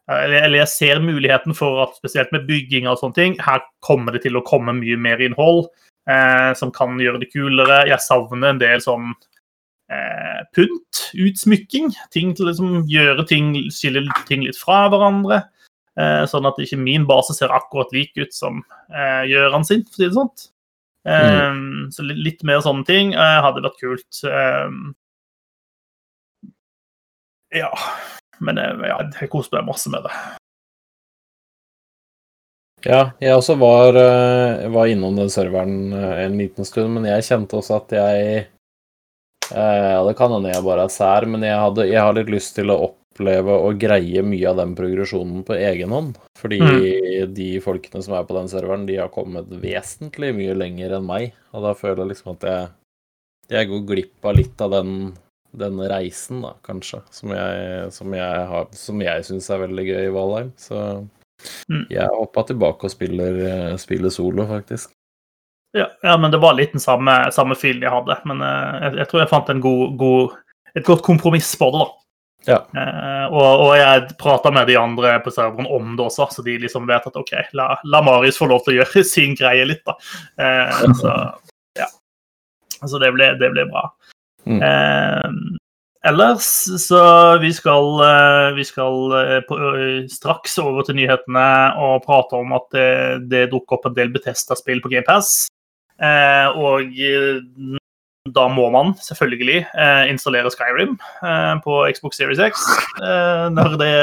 eller, eller jeg ser muligheten for at spesielt med bygging og sånne ting, her kommer det til å komme mye mer innhold eh, som kan gjøre det kulere. Jeg savner en del sånn eh, pynt, utsmykking. Ting til liksom, gjøre ting, skille ting litt fra hverandre. Eh, sånn at ikke min base ser akkurat lik ut som eh, Gjøran sin, for å si det sånn. Mm. Så litt, litt, mer sånne ting eh, hadde vært kult. Eh, ja. Men ja, jeg koste meg masse med det. Ja, jeg også var, eh, var, innom den serveren eh, en liten stund, men jeg kjente også at jeg eh, Ja, det kan hende jeg bare er sær, men jeg, hadde, jeg har litt lyst til å oppleve og greie mye av den progresjonen på egen hånd. Fordi mm. de folkene som er på den serveren, de har kommet vesentlig mye lenger enn meg. Og da føler jeg liksom at jeg, jeg går glipp av litt av den, den reisen, da, kanskje, som jeg, som jeg, har, som jeg syns er veldig gøy i Valheim. Så Mm. Jeg hoppa tilbake og spiller, spiller solo, faktisk. Ja, ja, men det var litt den samme, samme filen jeg hadde. Men uh, jeg, jeg, tror jeg fant god, god, et godt kompromiss på det, da. Ja. Uh, og, og, jeg prata med de andre på serveren om det også, så de liksom vet at OK, la, la Marius få lov til å gjøre sin greie litt, da. Uh, så ja. Så det ble, det ble bra. Mm. Ellers så vi skal, eh, vi skal eh, på, eh, straks over til nyhetene og prate om at det, det dukker opp en del Betesta-spill på GamePass. Eh, og da må man selvfølgelig eh, installere Skyrim eh, på Xbox Series X når det,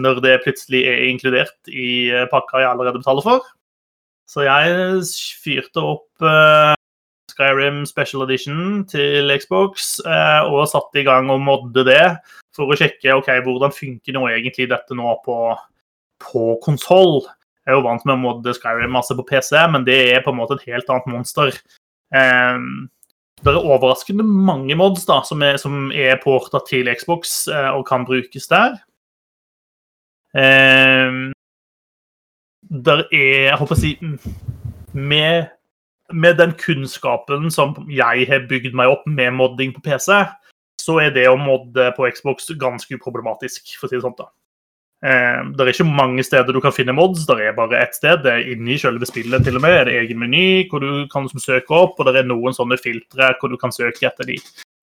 når, det, plutselig er inkludert i pakka jeg allerede betaler for. Så jeg fyrte opp Skyrim Special Edition til Xbox eh, og satte i gang og modde det for å sjekke ok, hvordan funker nå egentlig dette nå på, på konsoll. Jeg er jo vant med å modde Skyrim masse på PC, men det er på en måte et helt annet monster. Um, det er overraskende mange mods da, som er, som er porta til Xbox uh, og kan brukes der. Der er Jeg håper å si Med med den kunnskapen som jeg har bygd meg opp med modding på PC, så er det å modde på Xbox ganske uproblematisk, for å si det sånn. da. Eh, det er ikke mange steder du kan finne mods, det er bare ett sted. Det er inni selve spillet til og med. Det er egen meny hvor du kan søke opp, og det er noen sånne filtre hvor du kan søke etter de,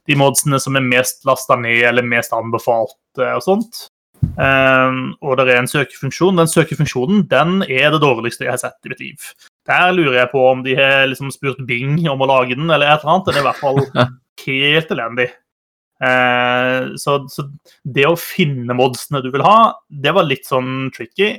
de modsene som er mest lasta ned eller mest anbefalt eh, og sånt. Eh, og det er en søkefunksjon. Den søkefunksjonen den er det dårligste jeg har sett i mitt liv. Der lurer jeg på om de har liksom spurt Bing om å lage den, eller et eller annet. Den er i hvert fall helt elendig. Eh, så, så, det å finne modsene du vil ha, det var litt sånn tricky.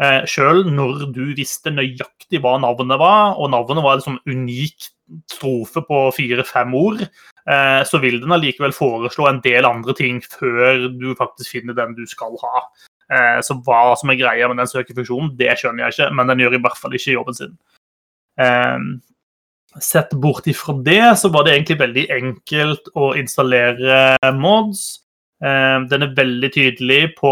Eh, Sjøl når du visste nøyaktig hva navnet var, og navnet var liksom unik strofe på fire-fem ord, Eh, så vil den allikevel foreslå en del andre ting før du faktisk finner den du skal ha. Eh, så hva som er greia med den søkefunksjonen, det skjønner jeg ikke, men den gjør i hvert fall ikke jobben sin. Eh, sett bort ifra det, så var det egentlig veldig enkelt å installere mods. Ehm, den er veldig tydelig på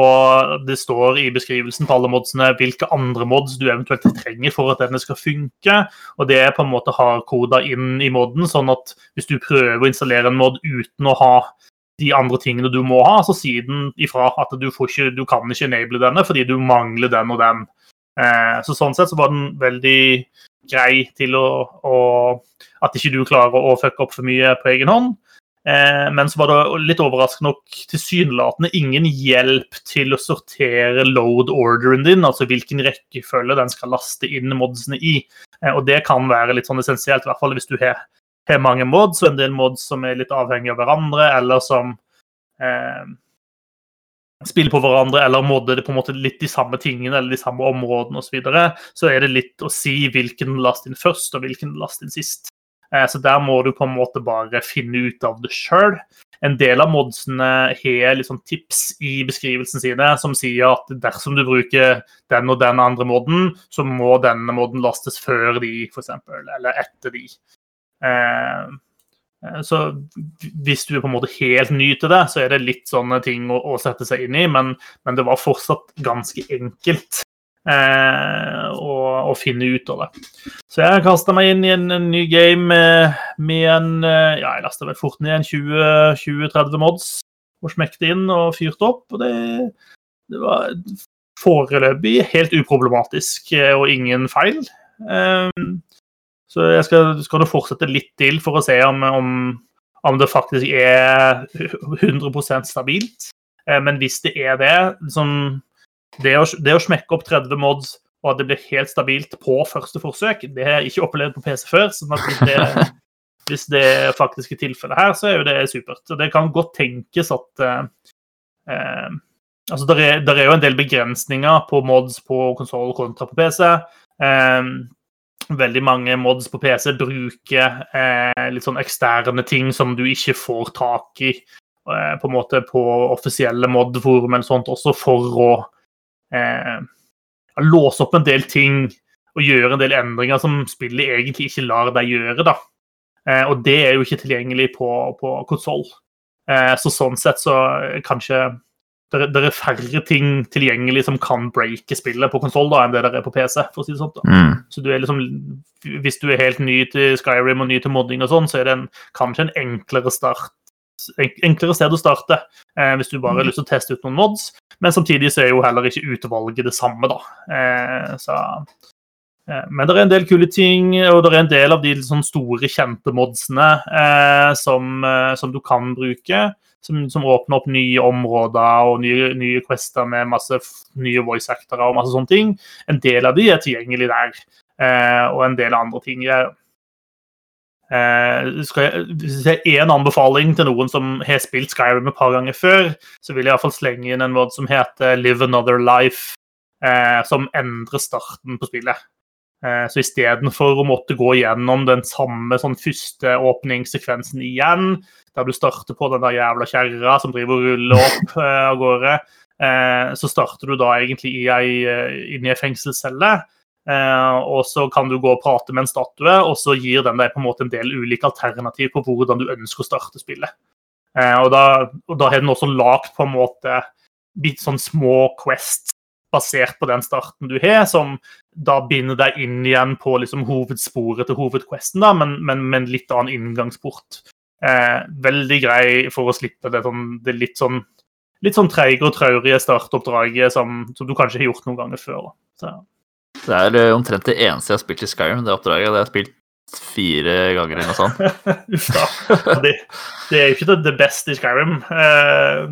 Det står i beskrivelsen på alle modsene hvilke andre mods du eventuelt trenger for at denne skal funke. Og det er på en måte hardkoda inn i moden, sånn at hvis du prøver å installere en mod uten å ha de andre tingene du må ha, så sier den ifra at du, ikke, du kan ikke enable denne fordi du mangler den og den. Eh, så sånn sett så var den veldig grei til å, å At ikke du klarer å fucke opp for mye på egen hånd. Eh, men så var det litt overraskende nok tilsynelatende ingen hjelp til å sortere load orderen din, altså hvilken rekkefølge den skal laste inn modsene i. Eh, og det kan være litt sånn essensielt, i hvert fall hvis du har, har mange mods, og en del mods som er litt avhengige av hverandre, eller som eh, spiller på hverandre, eller modder det på en måte litt de samme tingene eller de samme områdene osv., så, videre, så er det litt å si hvilken last inn først og hvilken last inn sist. Eh, så der må du på en måte bare finne ut av det sjøl. En del av modsene har liksom tips i beskrivelsen sine som sier at dersom du bruker den og den andre moden, så må denne moden lastes før de, f.eks., eller etter de. Eh, Eh, Så hvis du er på en måte helt ny til det, så er det litt sånne ting å, å sette seg inn i, men, men det var fortsatt ganske enkelt eh, å, finne ut av det. Så jeg kasta meg inn i en, en ny game med, med en eh, Ja, jeg lasta vel fort ned en 20-30 mods og smekte inn og fyrte opp, og det, det var foreløpig helt uproblematisk eh, og ingen feil. Eh, så jeg skal, skal fortsette litt til for å se om, om, om det faktisk er 100% stabilt. Eh, Men hvis det er det, liksom, det, å, å smekke opp 30 mods og at det blir helt stabilt på første forsøk, det har jeg ikke opplevd på PC før. sånn at hvis det, hvis det faktisk er tilfellet her, så er jo det supert. Og det kan godt tenkes at eh, eh, Altså, der er, der er jo en del begrensninger på mods på konsoll kontra på PC. Eh, veldig mange mods på PC bruker eh, litt sånn eksterne ting som du ikke får tak i eh, på en måte på offisielle mod-forum eller sånt, også for å eh, låse opp en del ting og gjøre en del endringer som spillet egentlig ikke lar deg gjøre. da. Eh, og det er jo ikke tilgjengelig på, på konsoll. Eh, så sånn sett så kanskje det, er- det er færre ting tilgjengelig som kan breake spillet på konsoll enn det der er på PC. for å si det sånn. Mm. Så du er liksom, hvis du er helt ny til Skyrim og ny til modding, og sånn, så er det en, kanskje en enklere start enklere sted å starte eh, hvis du bare har lyst til å teste ut noen mods. Men samtidig så er jo heller ikke utvalget det samme, da. Eh, så, eh, men det er en del kule ting, og det er en del av de sånn store, kjente modsene eh, som, eh, som du kan bruke. Som, som åpner opp nye områder og nye, nye quester med masse nye voice actorer og masse sånne ting. En del av de er tilgjengelig der, eh, og en del andre ting er Eh, skal jeg, hvis jeg én anbefaling til noen som har spilt Skyrim et par ganger før, så vil jeg iallfall slenge inn en mod som heter Live Another Life, eh, som endrer starten på spillet. Eh, så istedenfor å måtte gå gjennom den samme sånn første åpningssekvensen igjen, der du starter på den der jævla kjerra som driver og ruller opp eh, av gårde, eh, så starter du da egentlig i ei, eh, inni ei fengselscelle. Eh, og så kan du gå og prate med en statue, og så gir den deg på en måte en del ulike alternativ på hvordan du ønsker å starte spillet. Og da, og da har den også lagd på en måte litt sånn små quests basert på den starten du har, som da binde deg inn igjen på liksom hovedsporet til hovedquesten, da, men, men med en litt annen inngangsport. Eh, veldig grei for å slippe det, sånn, det litt sånn litt sånn treige og traurige startoppdraget som, som du kanskje har gjort noen ganger før. Det er eh, omtrent det eneste jeg har spilt i Skyrim, det oppdraget. Det har jeg spilt fire ganger eller noe sånt. Uff da. Det, det er jo ikke det, det beste i Skyrim. Eh,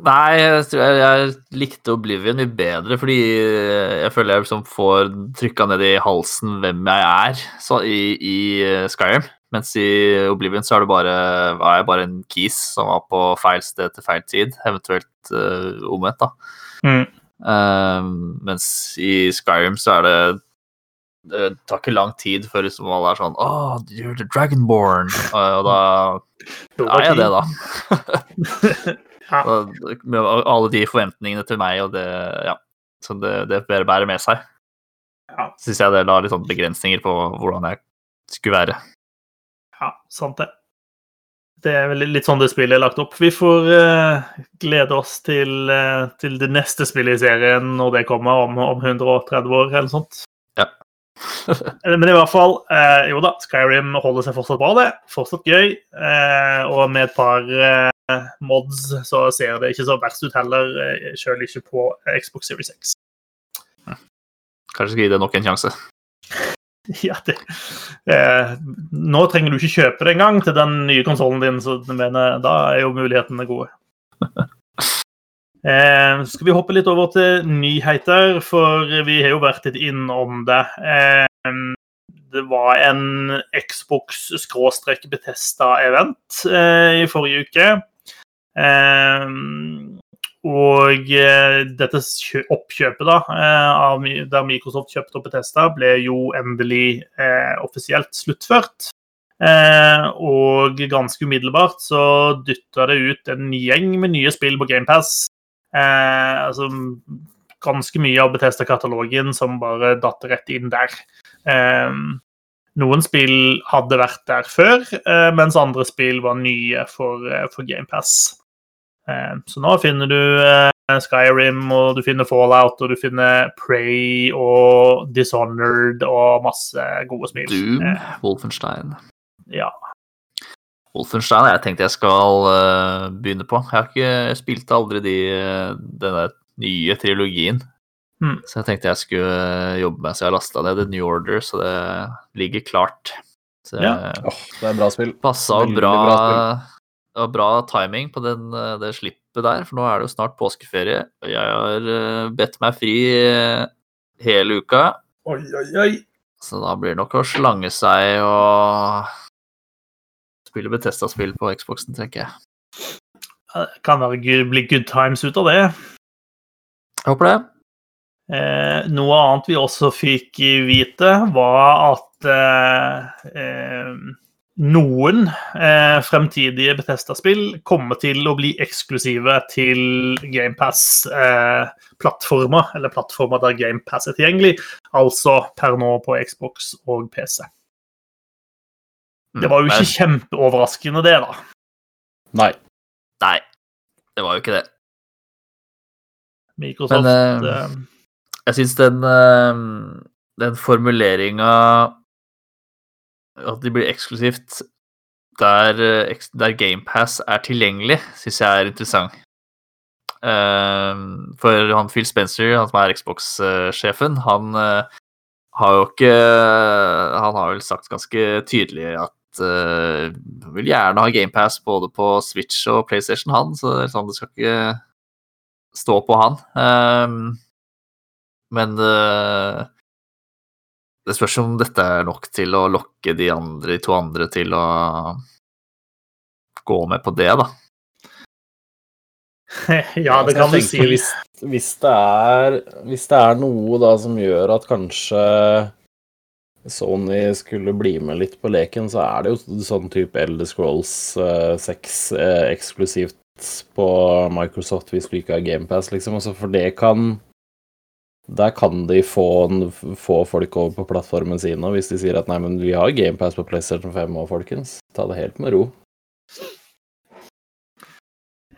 Nei, jeg tror jeg, jeg likte Oblivion mye bedre, fordi jeg føler jeg liksom får trykka ned i halsen hvem jeg er så, i, i eh, Skyrim. Mens i Oblivion så er bare, er, jeg bare en kis som var på feil sted til feil tid, eventuelt uh, omvendt, da. mm. Eh, mens i Skyrim så er det Det tar ikke lang tid før liksom alle er sånn Oh, you're the Dragonborn. Og, og da er jeg det, da. Ja. Med alle de forventningene til meg, og det Ja. som det, det bærer med seg. Ja. Syns jeg det la litt sånn begrensninger på hvordan jeg skulle være. Ja, sant det. Det er vel litt sånn det spillet er lagt opp. Vi får uh, glede oss til, uh, til det neste spillet i serien når det kommer om, om 130 år eller sånt. Ja. Men i hvert fall, uh, jo da, Skyrim holder seg fortsatt bra, det. Fortsatt gøy. Og med et par mods så ser det ikke så verst ut heller, sjøl selv ikke på Xbox Series X. Kanskje skal gi det nok en sjanse. Ja, det, eh, nå trenger du ikke kjøpe det engang til den nye konsollen din, så mener, da er jo mulighetene gode. Eh, skal vi hoppe litt over til nyheter, for vi har jo vært litt innom det. Eh, det var en Xbox-Betesta-event eh, i forrige uke. Eh, og eh, dette oppkjøpet da, eh, av, der Microsoft kjøpte opp Bethesda, ble jo endelig eh, offisielt sluttført. Eh, og ganske umiddelbart så dytta det ut en gjeng med nye spill på GamePass. Eh, altså ganske mye av Bethesda-katalogen som bare datt rett inn der. Eh, noen spill hadde vært der før, eh, mens andre spill var nye for, eh, for GamePass. Eh, så nå finner du eh, Skyrim, og du finner Fallout, og du finner Prey og Dishonored og masse gode spill. Doom, Eh, Wolfenstein. ja. Wolfenstein jeg tenkte jeg skal begynne på. Jeg har ikke jeg spilte aldri de, denne nye trilogien. Mm. Så jeg tenkte jeg skulle jobbe med så jeg har lasta ned The New Order, så det ligger klart. Så Ja. Åh, det er bra spill. passa bra, bra spill. Det var bra timing på den, eh, det slippet der, for nå er det jo snart påskeferie. og Jeg har eh, bedt meg fri eh, hele uka, Oi, oi, oi. så da blir det nok å slange seg og spille Betesta-spill på Xboxen, tenker jeg. Det kan være, bli good times ut av det. Jeg håper det. Eh, noe annet vi også fikk vite, var at eh, eh, noen eh, fremtidige Bethesda-spill kommer til å bli eksklusive til GamePass-plattformer, eller plattformer der GamePass er tilgjengelig, altså per nå på Xbox og PC. Det var jo Mm, ikke kjempeoverraskende, det, da. Nei. Nei, det var jo ikke det. Microsoft Men, eh, Jeg syns den, eh, den formuleringa At de blir eksklusivt der, eh, der GamePass er tilgjengelig, syns jeg er interessant. Eh, For han Phil Spencer, han som er Xbox-sjefen, han eh, har jo ikke Han har vel sagt ganske tydelig at uh, vil gjerne ha GamePass både på Switch og PlayStation, han, så det sånn det skal ikke stå på han. Um, men det, det spørs om dette er nok til å lokke de, andre, de to andre til å gå med på det, da. ja, det kan du si. Hvis, hvis, det er, hvis det er noe da som gjør at kanskje Sony skulle bli med litt på leken, så er det jo sånn type Elder Scrolls eh, 6 eh, eksklusivt på Microsoft hvis du ikke har GamePass, liksom. Altså, for det kan Der kan de få, få folk over på plattformen sin, nå hvis de sier at nei, men vi har GamePass på PlayStation 5 òg, folkens. Ta det helt med ro.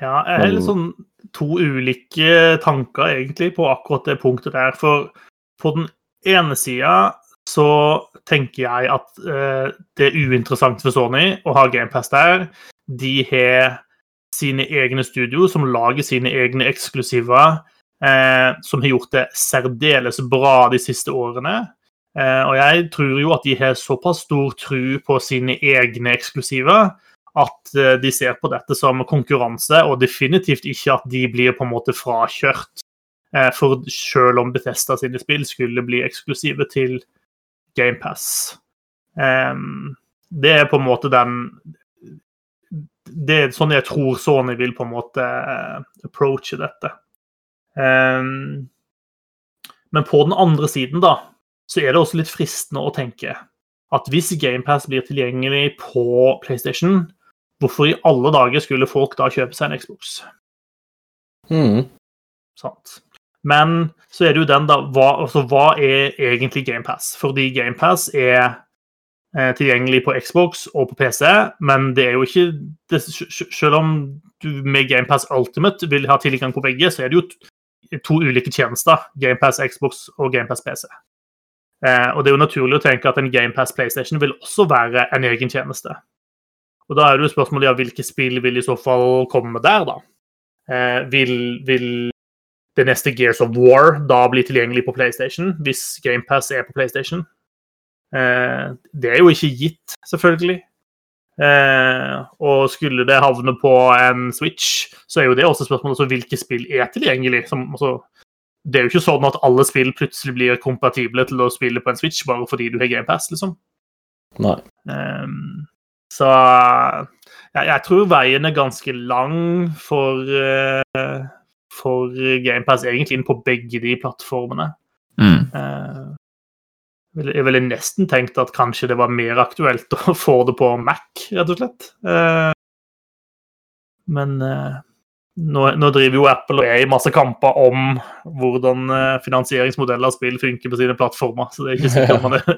Ja, jeg har litt sånn to ulike tanker egentlig på akkurat det punktet der. For på den ene sida så tenker jeg at eh, det er uinteressant for Sony å ha GamePass der. De har sine egne studio som lager sine egne eksklusiver, eh, som har gjort det særdeles bra de siste årene. Eh, og jeg tror jo at de har såpass stor tru på sine egne eksklusiver at eh, de ser på dette som konkurranse, og definitivt ikke at de blir på en måte frakjørt. Eh, For selv om Bethesda sine spill skulle bli eksklusive til GamePass. Det er på en måte den Det er sånn jeg tror Sony vil på en måte eh, approache dette. Ehm, Men på den andre siden, da, så er det også litt fristende å tenke at hvis GamePass blir tilgjengelig på PlayStation, hvorfor i alle dager skulle folk da kjøpe seg en Xbox? Mm. Sant? Men så er det jo den, da Hva, altså, hva er egentlig GamePass? Fordi GamePass er eh, tilgjengelig på Xbox og på PC, men det er jo ikke det, Selv om du med GamePass Ultimate vil ha tilgang på begge, så er det jo to ulike tjenester. GamePass Xbox og GamePass PC. Eh, og det er jo naturlig å tenke at en GamePass PlayStation vil også være en egen tjeneste. Og da er det jo spørsmålet ja, hvilke spill vil i så fall komme der, da? Eh, vil, vil det neste Gears of War da bli tilgjengelig på PlayStation, hvis GamePass er på PlayStation? Eh, det er jo ikke gitt, selvfølgelig. Eh, og skulle det havne på en Switch, så er jo det også spørsmålet altså, hvilke spill er tilgjengelig. Som, altså, det er jo ikke sånn at alle spill plutselig blir kompatible til å spille på en Switch bare fordi du har GamePass, liksom. Nei. Eh, så jeg, jeg tror veien er ganske lang for, eh, for GamePass egentlig inn på begge de plattformene. Mm. Eh, jeg ville nesten tenkt at kanskje det var mer aktuelt å få det på Mac, rett og slett. Eh, men eh, nå, nå driver jo Apple og er i masse kamper om hvordan eh, finansieringsmodeller av spill funker på sine plattformer, så det er ikke sikkert man er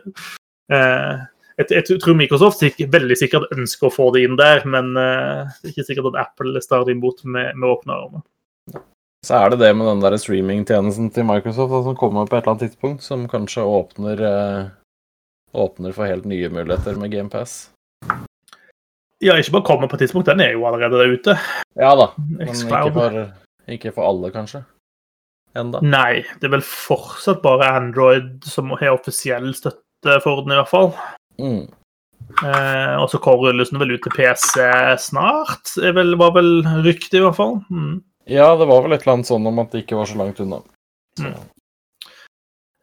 jeg, jeg tror Microsoft veldig sikkert ønsker å få det inn der, men det er ikke sikkert at Apple starter imot med, med åpne armer. Så er det det med den der streamingtjenesten til Microsoft da, som kommer på et eller annet tidspunkt, som kanskje åpner, eh, åpner for helt nye muligheter med GamePass. Ja, ikke bare kommer på et tidspunkt, den er jo allerede der ute. Ja da, men ikke for, ikke for alle, kanskje? Enda. Nei, det er vel fortsatt bare Android som har offisiell støtte for den, i hvert fall. Mm. Eh, og så rulles den vel ut til PC snart, det vel, var vel ryktet, i hvert fall. Mm. Ja, det var vel et eller annet sånn om at det ikke var så langt unna. Så. Mm.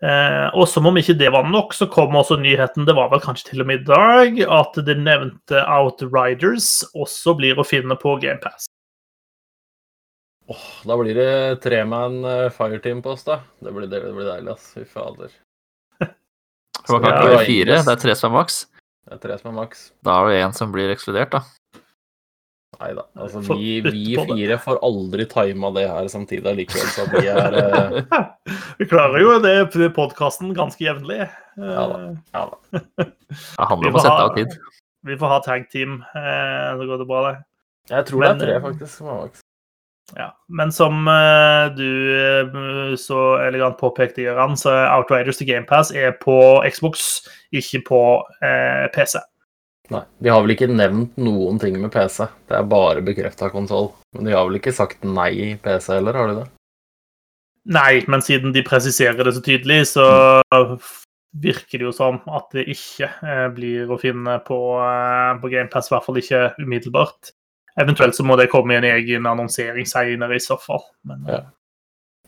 Eh, og som om ikke det var nok, så kom også nyheten, det var vel kanskje til og med i dag, at det nevnte Outriders også blir å finne på GamePass. Oh, da blir det treman uh, fireteam på oss, da. Det blir, det, det blir deilig, ass. Fy fader. Det var ikke fire, det er tre som er maks. Det er tre som er maks. Da er det én som blir ekskludert, da. Nei da. Altså, vi, vi fire får aldri tima det her samtidig allikevel, så vi er uh... Vi klarer jo det podkasten ganske jevnlig. Ja da. Ja, da. Det handler om å sette av tid. Vi får ha tag team, uh, så går det bra, det. Jeg tror Men, det er tre, faktisk, som har maks. Ja, Men som uh, du uh, så elegant påpekte, Gøran, så Outriders til GamePass er på Xbox, ikke på uh, PC. Nei, de har vel ikke nevnt noen ting med PC. Det er bare bekrefta konsoll. Men de har vel ikke sagt nei i PC heller, har de det? Nei, men siden de presiserer det så tydelig, så mm. virker det jo som at det ikke blir å finne på, på GamePass, i hvert fall ikke umiddelbart. Eventuelt så må det komme i en egen annonsering senere, i så fall. Men, ja.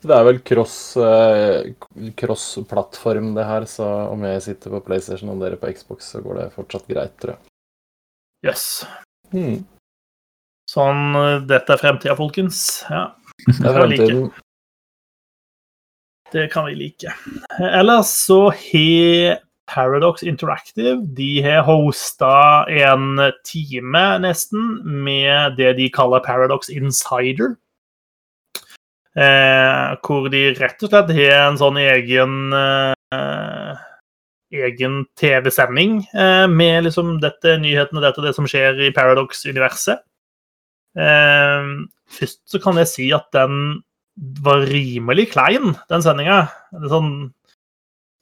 Det er vel cross-plattform, cross det her, så om jeg sitter på PlayStation og dere på Xbox, så går det fortsatt greit, tror jeg. Yes. Mm. Sånn Dette er fremtida, folkens. Ja. Det kan vi like. Det kan vi like. Ellers så har Paradox Interactive de har hosta en time, nesten, med det de kaller Paradox Insider. Eh, hvor de rett og slett har en sånn egen eh, egen TV-sending eh, med liksom dette nyhetene, dette det som skjer i Paradox-universet. Eh, først så kan jeg si at den var rimelig klein, den sendinga. Sånn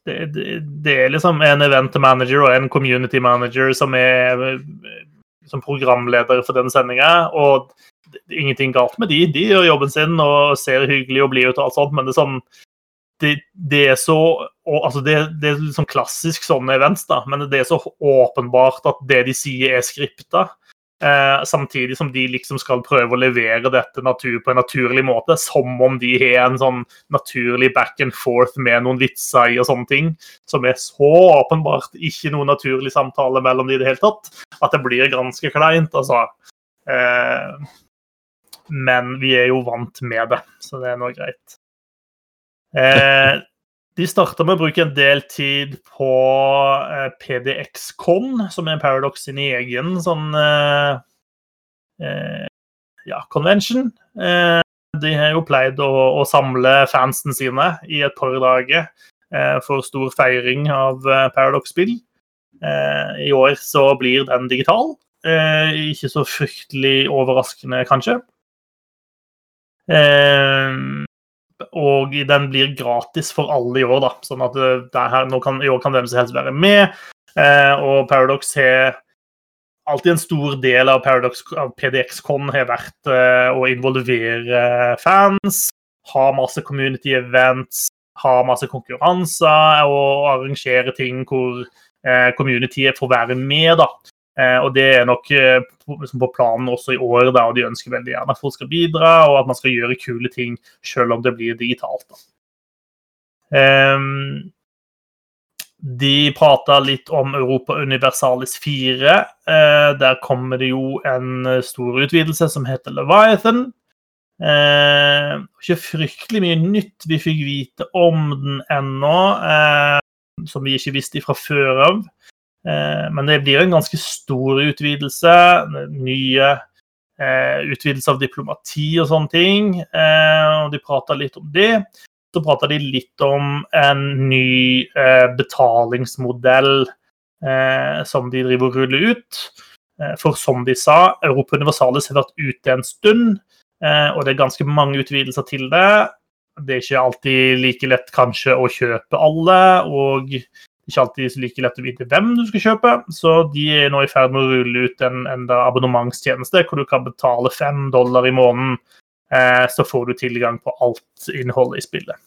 det, det, det, er liksom en event manager og en community manager som er som programleder for den sendinga. Og det ingenting galt med de. De gjør jobben sin og ser hyggelig og blide ut og alt sånt, men det er sånn det, det er så og, altså det, det, er liksom klassisk sånne events, da, men det er så åpenbart at det de sier, er skripta. Eh, samtidig som de liksom skal prøve å levere dette natur på en naturlig måte. Som om de har en sånn naturlig back and forth med noen vitser i og sånne ting. Som er så åpenbart ikke noen naturlig samtale mellom de i det hele tatt. At det blir ganske kleint, altså. Eh, men vi er jo vant med det, så det er nå greit. Eh, de starta med å bruke en del tid på eh, PDX-Con, som er Paradox sin egen sånn eh, eh, ja, convention. Eh, de har jo pleid å, å, samle fansen sine i et par dager eh, for stor feiring av eh, Paradox-spill. I år så blir den digital. ikke så fryktelig overraskende, kanskje. Eh, og den blir gratis for alle i år. da, sånn at her, kan, I år kan hvem som helst være med. Eh, og Paradox har alltid en stor del av, Paradox, av PDX-con har vært eh, å involvere fans, ha masse community events, ha masse konkurranser og arrangere ting hvor eh, communityet får være med. da. Eh, og det er nok eh, liksom på planen også i år, da, og de ønsker veldig gjerne at folk skal bidra, og at man skal gjøre kule ting selv om det blir digitalt. Da. Um, de prata litt om Europa Universalis 4. Uh, der kommer det jo en stor utvidelse som heter Leviathan. Uh, ikke fryktelig mye nytt vi fikk vite om den ennå, som vi ikke visste fra før av. Eh, men det blir en ganske stor utvidelse. Nye eh, utvidelse av diplomati og sånne ting. Eh, og de prata litt om det. Så prata de litt om en ny betalingsmodell som de driver og ruller ut. For som de sa, Europa Universalis har vært ute en stund, og det er ganske mange utvidelser til det. Det er ikke alltid like lett kanskje å kjøpe alle, og ikke alltid like lett å vite hvem du skal kjøpe. Så de er nå i ferd med å rulle ut en, en abonnementstjeneste hvor du kan betale fem dollar i måneden, eh, så får du tilgang på alt innholdet i spillet.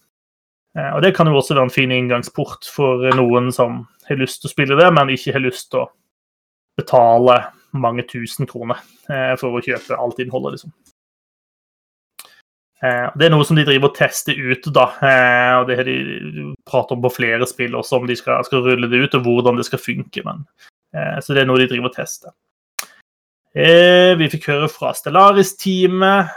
Eh, og Det kan jo også være en fin inngangsport for noen som har lyst til å spille det, men ikke har lyst til å betale mange tusen kroner eh, for å kjøpe alt innholdet. liksom. Eh, det er noe som de driver og tester ut, da. og Det har de pratet om på flere spill også, om de skal, skal, rulle det ut og hvordan det skal funke. Men, så det er noe de driver og tester. Vi fikk høre fra Stellaris-teamet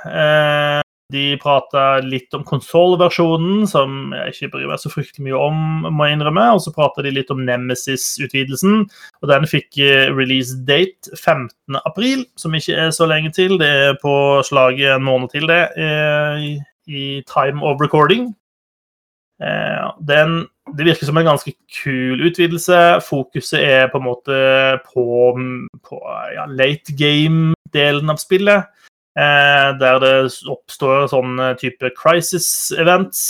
de prata litt om konsollversjonen, som jeg ikke bryr meg så fryktelig mye om, må jeg innrømme. Og så prata de litt om Nemesis-utvidelsen. Og den fikk eh, release date 15.4, som ikke er så lenge til. Det er på slaget en måned til, det, eh, i, time of recording. Eh, den, det virker som en ganske kul utvidelse. Fokuset er på en måte på, på ja, late game-delen av spillet. Eh, der det oppstår sånn type crisis events.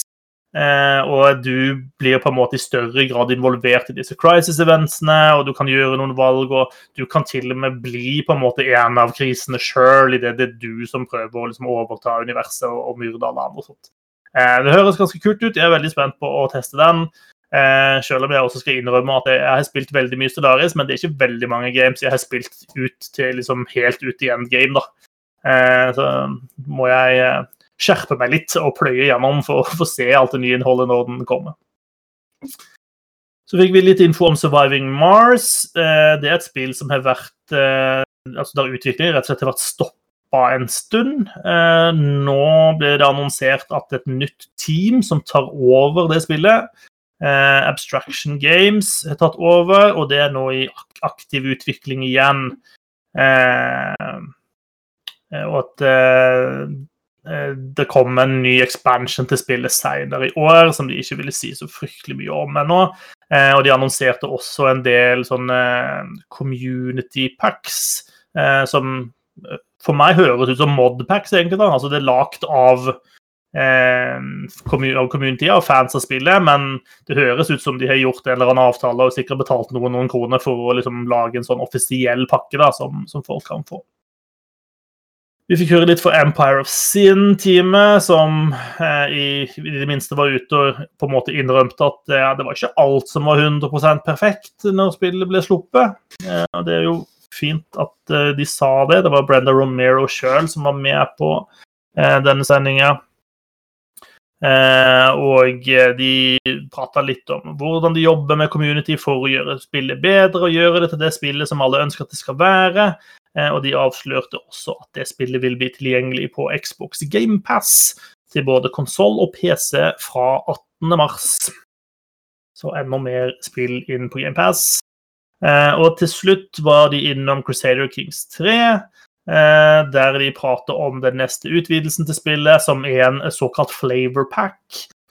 Eh, og du blir på en måte i større grad involvert i disse crisis eventsene, og du kan gjøre noen valg, og du kan til og med bli på en måte en av krisene sjøl, idet det er du som prøver å liksom overta universet og, og myrde alle andre. og sånt. Eh, det høres ganske kult ut. Jeg er veldig spent på å teste den. Eh, selv om jeg også skal innrømme at jeg, har spilt veldig mye Stellaris, men det er ikke veldig mange games jeg har spilt ut til liksom helt ut i endgame. da. Eh, så må jeg eh, skjerpe meg litt og pløye gjennom for å få se alt det nye innholdet når den kommer. Så fikk vi litt info om Surviving Mars. Eh, det er et spill som har vært altså Der utviklingen rett og slett har vært stoppa en stund. Nå ble det annonsert at et nytt team som tar over det spillet, Abstraction Games, har tatt over, og det er nå i aktiv utvikling igjen. Eh, og at eh, eh, det kom en ny expansion til spillet senere i år som de ikke ville si så fryktelig mye om ennå. Og de annonserte også en del sånne community packs som for meg høres ut som modpacks, egentlig. da, altså Det er lagd av av community og fans av spillet, men det høres ut som de har gjort en eller annen avtale og sikkert betalt noen, noen kroner for å liksom lage en sånn offisiell pakke da, som, som folk kan få. Vi fikk høre litt fra Empire of Sin-teamet, som eh, i, i, det minste var ute og på en måte innrømte at eh, det var ikke alt som var 100% perfekt når spillet ble sluppet. Eh, og Det er jo fint at eh, de sa det. Det var Brenda Romero sjøl som var med på eh, denne sendinga. Eh, og de prata litt om hvordan de jobber med community for å gjøre spillet bedre og gjøre det til det spillet som alle ønsker at det skal være. Eh, og de avslørte også at det spillet vil bli tilgjengelig på Xbox GamePass til både konsoll og PC fra 18.3. Så enda mer spill inn på GamePass. Eh, og til slutt var de innom Crusader Kings 3, eh, der de prater om den neste utvidelsen til spillet, som er en såkalt flavor pack.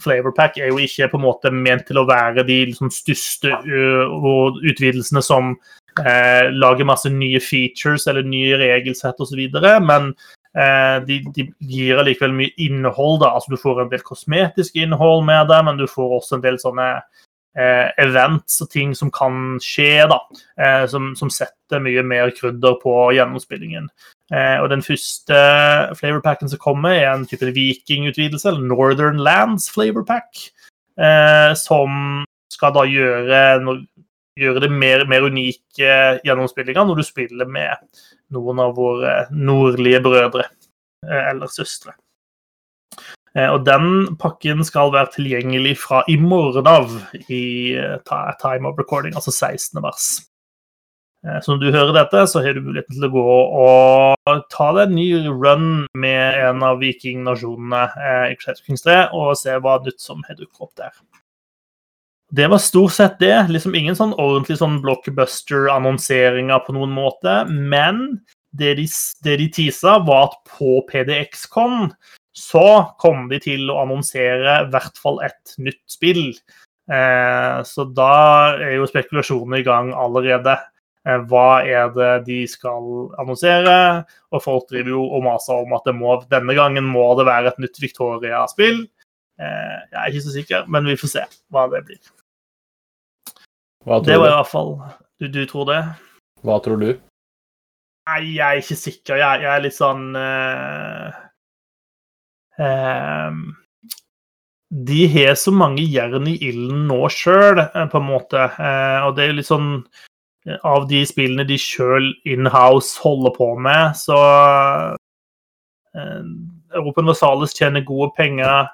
Flavor pack er jo ikke på en måte ment til å være de liksom, største utvidelsene som eh, lager masse nye features eller nye regelsett osv. Men eh, de, de, gir allikevel mye innhold. da, altså Du får en del kosmetisk innhold med det, men du får også en del sånne eh, events og ting som kan skje, da, eh, som, som, setter mye mer krydder på gjennomspillingen. Eh, og Den første flavorpacken som kommer, er en type vikingutvidelse, eller Northern Lands flavorpack, eh, som skal da gjøre gjøre det mer, mer unike gjennomspillinga når du spiller med noen av våre nordlige brødre eh, eller søstre. Eh, og den pakken skal være tilgjengelig fra i morgen av i eh, time of recording, altså 16. mars. Så når du hører dette, så har du muligheten til å gå og ta deg en ny run med en av vikingnasjonene i Kings 3 og se hva nytt som har dukket opp der. Det var stort sett det. Liksom ingen sånn ordentlig sånn blockbuster-annonseringer på noen måte. Men det de, det de tisa, var at på PDX-con så kom de til å annonsere i hvert fall et nytt spill. Eh, så da er jo spekulasjonene i gang allerede. Eh, hva er det de skal annonsere? Og folk driver jo og maser om at det må, denne gangen må det være et nytt Victoria-spill. Eh, jeg er ikke så sikker, men vi får se hva det blir. Det var i hvert fall Du, du tror det? Hva tror du? Nei, jeg er ikke sikker. Jeg, jeg er litt sånn uh, ehm, De har så mange jern i ilden nå sjøl, på en måte. Uh, og det er litt sånn eh, Av de spillene de sjøl in-house holder på med, så eh, Europa Universalis tjener gode penger.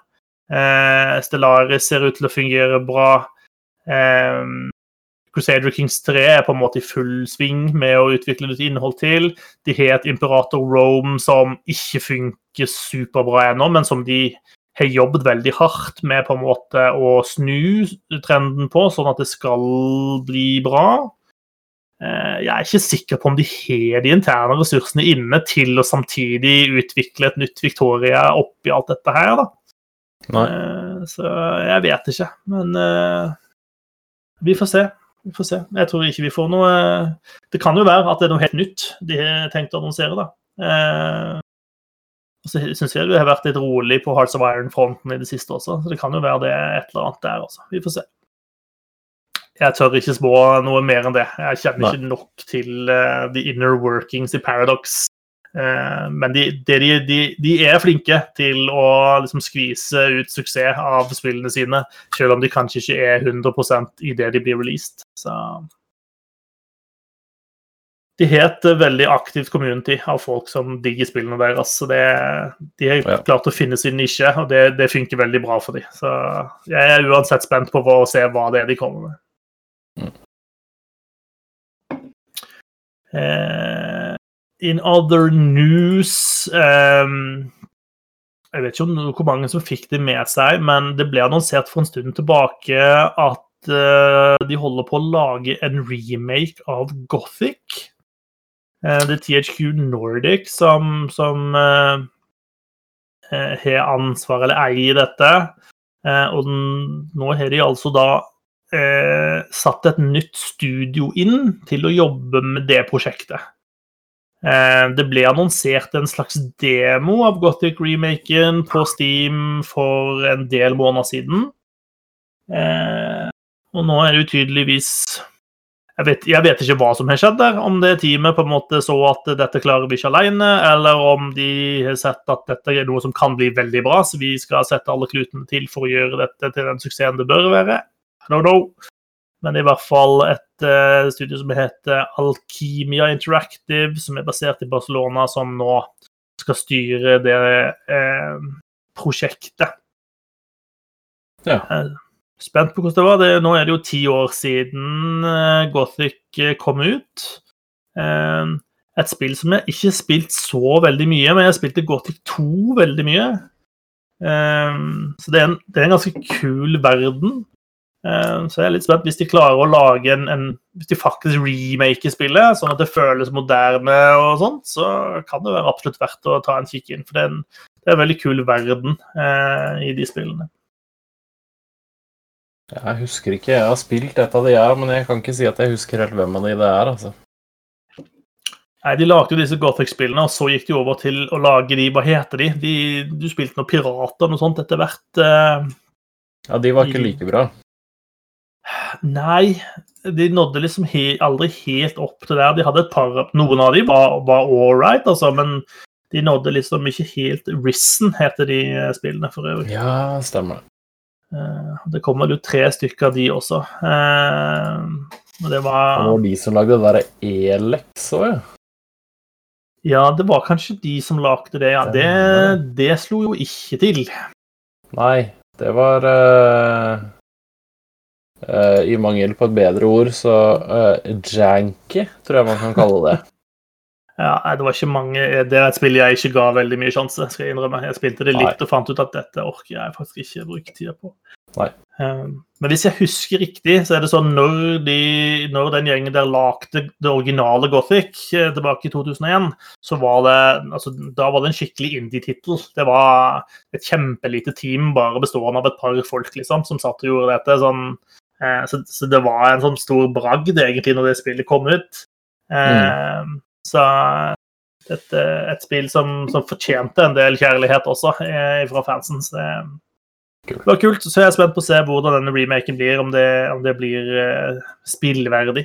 Eh, Stellaris ser ut til å fungere bra. Eh, Crusader Kings 3 er på en måte i full sving med å utvikle litt innhold til. De har et Imperator Rome som ikke funker superbra ennå, men som de har jobbet veldig hardt med på en måte å snu trenden på, sånn at det skal bli bra. Eh, Jeg er ikke sikker på om de har de interne ressursene inne til å samtidig utvikle et nytt Victoria oppi alt dette her, da. Nei. Eh, Så jeg vet ikke, men eh, vi får se. Vi får se. Jeg tror ikke vi får noe Det kan jo være at det er noe helt nytt de har tenkt å annonsere, da. Eh, og så syns jeg det har vært litt rolig på Hearts of Iron-fronten i det siste også, så det kan jo være det et eller annet der, altså. Vi får se. Jeg tør ikke spå noe mer enn det. Jeg kjenner Nei. ikke nok til uh, the inner workings i Paradox. Eh, men de, de, de, de er flinke til å liksom skvise ut suksess av spillene sine, selv om de kanskje ikke er 100 i det de blir released. Så de har et eh, veldig aktivt community av folk som digger spillene deres. så det, De har klart å finne sin nisje, og det, det funker veldig bra for dem. Så jeg er uansett spent på å se hva det er de kommer med. Eh, in other news um, Jeg vet ikke om hvor mange som fikk det med seg, men det ble annonsert for en stund tilbake at uh, de holder på å lage en remake av Gothic. Eh, det er THQ Nordic som, som eh, har ansvar eller eier dette. Og den, nå har de altså da satt et nytt studio inn til å jobbe med det prosjektet. Eh, det ble annonsert en slags demo av Gothic-remaken på Steam for en del måneder siden. Eh, og nå er det utydeligvis, tydeligvis jeg vet, jeg vet ikke hva som har skjedd der. Om det teamet på en måte så at dette klarer vi ikke alene, eller om de har sett at dette er noe som kan bli veldig bra, så vi skal sette alle klutene til for å gjøre dette til den suksessen det bør være. I don't know. Men det er i hvert fall et uh, studio som heter Alkimia Interactive, som er basert i Barcelona, som nå skal styre det uh, prosjektet. Ja. Eh, Spent på hvordan det var. Det, nå er det jo ti år siden Gothic kom ut. Et spill som jeg ikke har spilt så veldig mye, men jeg spilte Gothic 2 veldig mye. Så det er, en, det er en ganske kul verden. Eh, Så jeg er litt spent hvis de klarer å lage en, en Hvis de faktisk remaker spillet, sånn at det føles moderne og sånt, så kan det være absolutt verdt å ta en kikk inn. For det er en, det er en veldig kul verden eh, i de spillene. Jeg husker ikke. Jeg har spilt et av de her, men jeg kan ikke si at jeg husker helt hvem av de det er. altså. Nei, De lagde jo disse Gothic-spillene, og så gikk de over til å lage de Hva heter de? de du spilte noen pirater og noe sånt etter hvert. eh, Ja, De var ikke like bra. Nei, de nådde liksom he aldri helt opp til der. De hadde et par Noen av dem var, var all right, altså, men de nådde liksom ikke helt Risen, heter de eh, spillene for øvrig. Ja, stemmer det. Eh, Det kom vel ut tre stykker av de også. Eh, og det Det var var de som lagde det derre Elex òg, ja. Ja, det var kanskje de som lagde det, ja. Det, det slo jo ikke til. Nei, det var eh, I mangel på et bedre ord, så uh, janky, tror jeg man kan kalle det. Ja, det var ikke mange Det er et spill jeg ikke ga veldig mye sjanse, skal jeg innrømme. Jeg spilte det litt og fant ut at dette orker jeg faktisk ikke bruke tida på. Nei. Um, men hvis jeg husker riktig, så er det sånn når, de, når den gjengen der lagde det originale Gothic eh, tilbake i 2001, så var det altså, da var det en skikkelig indie-tittel. Det var et kjempelite team bare bestående av et par folk liksom, som satt og gjorde dette. Sånn, eh, så, så, det var en sånn stor bragd egentlig når det spillet kom ut. Mm. Så et, et spill som, som, fortjente en del kjærlighet også eh, fra fansen. Så det, det var kult. Så jeg er spent på å se hvordan denne remaken blir, om det, om det blir spillverdig.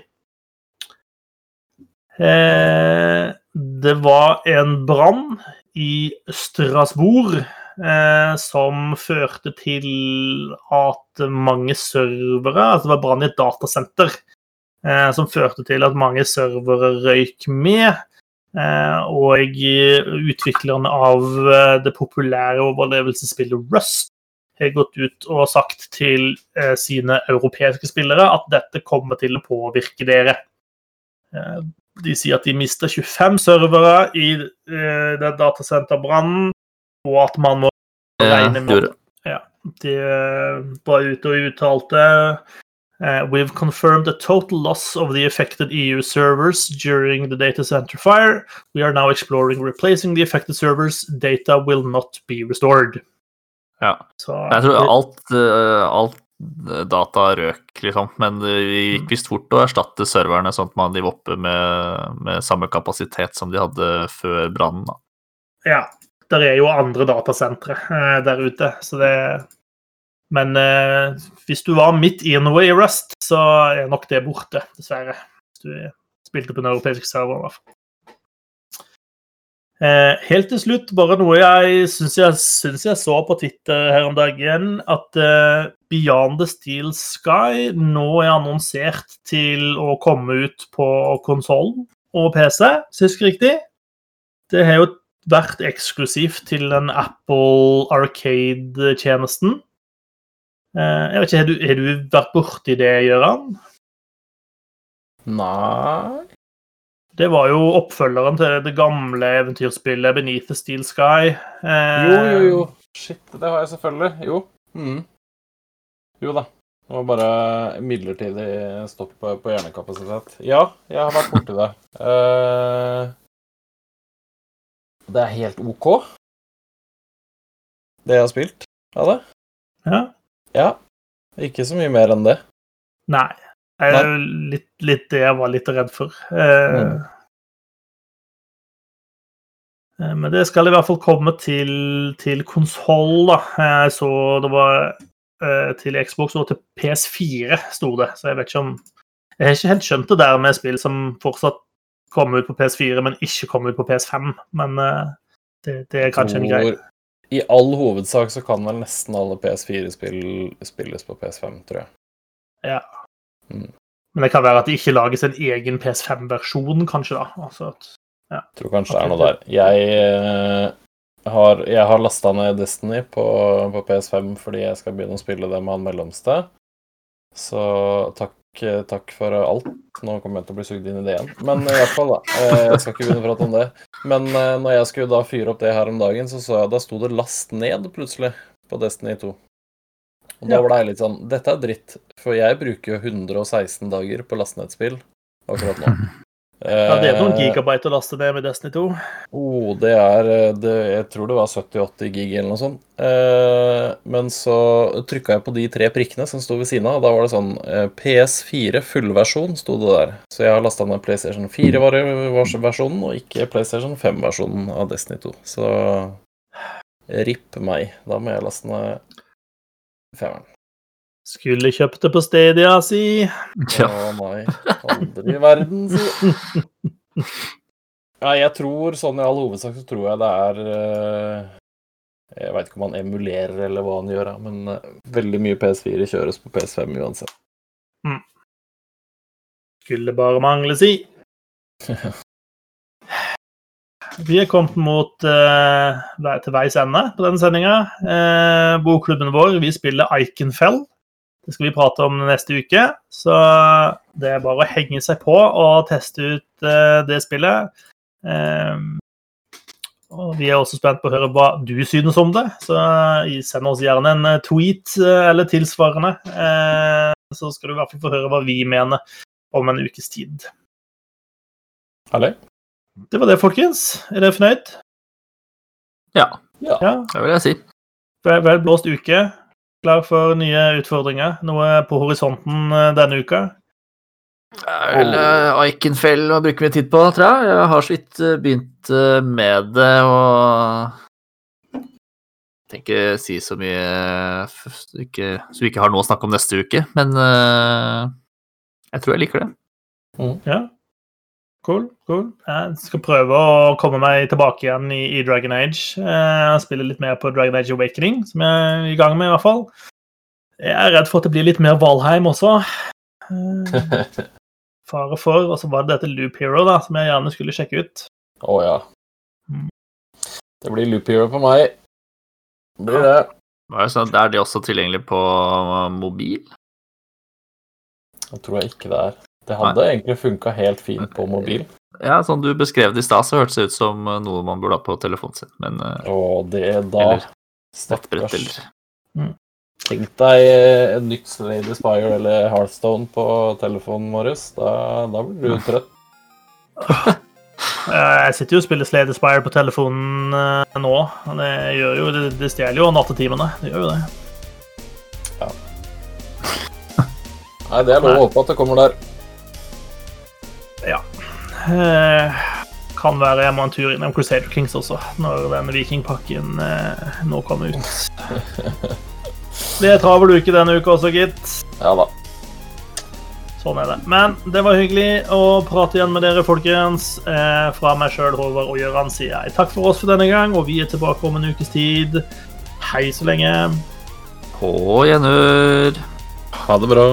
Eh, det var en brann i Strasbourg eh, som førte til at mange servere Altså det var brann i et datasenter eh, som førte til at mange servere røyk med. Eh, og utviklerne av eh, det populære overlevelsesspillet Rust har gått ut og sagt til eh, sine europeiske spillere at dette kommer til å påvirke dere. De sier at de mister 25 servere i eh, den datasenterbrannen, og at man må regne med ja, De var ute og uttalte Uh, we've confirmed a total loss of the affected EU servers during the data center fire. We are now exploring replacing the affected servers. Data will not be restored. Ja. Så, jeg tror alt, uh, alt data røk, liksom. Men det gikk mm. visst fort å erstatte serverne, sånn at man de oppe med, med, samme kapasitet som de hadde før brannen. Ja. Der er jo andre datasentre eh, der ute, så det Men eh, hvis du var midt i noe i Rust, så er nok det borte, dessverre. Hvis du spilte på en europeisk server, i hvert fall. Eh, helt til slutt, bare noe jeg syns jeg, jeg så på Twitter her om dagen, at eh, Beyond the Steel Sky nå er annonsert til å komme ut på konsollen og PC, husker riktig. Det har jo vært eksklusivt til den Apple Arcade-tjenesten. Eh, jeg vet ikke, Har du, har du vært borti det, Gøran? Nei det var jo oppfølgeren til det gamle eventyrspillet Beneath the Steel Sky. Eh, jo, jo, jo. Shit, det har jeg selvfølgelig. Jo. Mm. Jo da. Det var bare midlertidig stopp på, på hjernekapasitet. Ja, jeg har vært borti det. Uh, det er helt OK, det jeg har spilt av det. Ja. ja. Ikke så mye mer enn det. Nei. Det er litt, litt, det jeg var litt redd for. Eh, mm. Eh, men det skal i hvert fall komme til, til konsoll, da. Jeg så det var eh, til Xbox og til PS4, sto det. Så jeg vet ikke om Jeg har ikke helt skjønt det der med spill som fortsatt kommer ut på PS4, men ikke kommer ut på PS5. Men eh, det, det er kanskje en greie. I all hovedsak så kan vel nesten alle PS4-spill spilles på PS5, tror jeg. Ja. Mm. Men det kan være at det ikke lages en egen PS5-versjon, kanskje, da. Altså at, ja. Jeg tror kanskje det er noe der. Jeg uh, har, jeg har lasta ned Destiny på, på, PS5 fordi jeg skal begynne å spille det med han mellomste. Så takk, takk, for alt. Nå kommer jeg til å bli sugd inn i det igjen. Men i hvert fall, da. Uh, jeg skal ikke begynne å prate om det. Men når jeg skulle da fyre opp det her om dagen, så så jeg da sto det 'last ned' plutselig på Destiny 2. Og da ble jeg litt sånn Dette er dritt, for jeg bruker jo 116 dager på lastenettspill akkurat nå. Ja, det er noen eh, gigabyte å laste ned med Destiny 2. Oh, det er eh, det, Jeg tror det var 70-80 gig eller noe sånt. Eh, men så trykka jeg på de tre prikkene som sto ved siden av, og da var det sånn PS4 fullversjon sto det der. Så jeg har lasta ned PlayStation 4-versjonen og ikke PlayStation 5-versjonen av Destiny 2. Så ripp meg. Da må jeg laste ned Femmeren. Skulle kjøpt det på Stadia, si. Ja. Å nei. Aldri i verden, si. Nei, jeg tror sånn i all hovedsak så tror jeg det er eh, Jeg veit ikke om han emulerer eller hva han gjør, men eh, veldig mye PS4 kjøres på PS5 uansett. Mm. Skulle bare mangle, si. Vi er kommet mot uh, til veis ende på denne sendinga. Uh, bokklubben vår vi spiller Iconfell. Det skal vi prate om neste uke. Så det er bare å henge seg på og teste ut uh, det spillet. Um, og vi er også spent på å høre hva du synes om det, så send oss gjerne en eh, tweet eh, eller tilsvarende. Eh, så skal du i hvert fall få høre hva vi mener om en ukes tid. Herlig. Det var det, folkens. Er dere fornøyd? Ja, Ja. Ja. det vil jeg si. Vel, vel blåst uke. Klar for nye utfordringer. Noe på horisonten eh, denne uka. Det er vel uh, Ikenfell å bruke mye tid på, tror jeg. Jeg har så vidt eh, begynt eh, med det og tenker ikke si så mye eh, f- ikke, så vi ikke har noe å snakke om neste uke, men eh, jeg tror jeg liker det. Ja. Cool. cool. Jeg skal prøve å komme meg tilbake igjen i, i Dragon Age. Jeg spiller litt mer på Dragon Age Awakening, som jeg er i gang med, i hvert fall. Jeg er redd for at det blir litt mer Valheim også. Eh, fare for. Og så var det dette Loop Hero, da, som jeg gjerne skulle sjekke ut. Å ja. Mm. Det blir Loop Hero på meg. Det blir det. Var det sånn- er de også tilgjengelige på mobil? Det tror jeg ikke det er. Det hadde egentlig funka helt fint på mobil. Ja, sånn du beskrev det i stad, så hørtes det ut som eh, noe man burde ha på telefonen sin, men Å, det det da Eller nettbrett Stakkars. eller Tenk deg en et nytt Lady Spire eller Heartstone på telefonen vår. Da, da blir du trøtt. Eh, Jeg sitter jo og spiller Slade Spire på telefonen eh, nå. Det gjør jo, det, det stjeler jo nattetimene. Det gjør jo det. Nei, det er lov å håpe at det kommer der. Eh, kan være jeg må en tur innom Crusader Kings også, når denne vikingpakken eh, nå kommer ut. Det er travel uke denne uka også, gitt. Ja da. Sånn er det. Men det var hyggelig å prate igjen med dere, folkens. Eh, fra meg sjøl, Håvard og Gøran, sier jeg takk for oss for denne gang, og vi er tilbake om en ukes tid. Hei så lenge. På gjenhør. Ha det bra.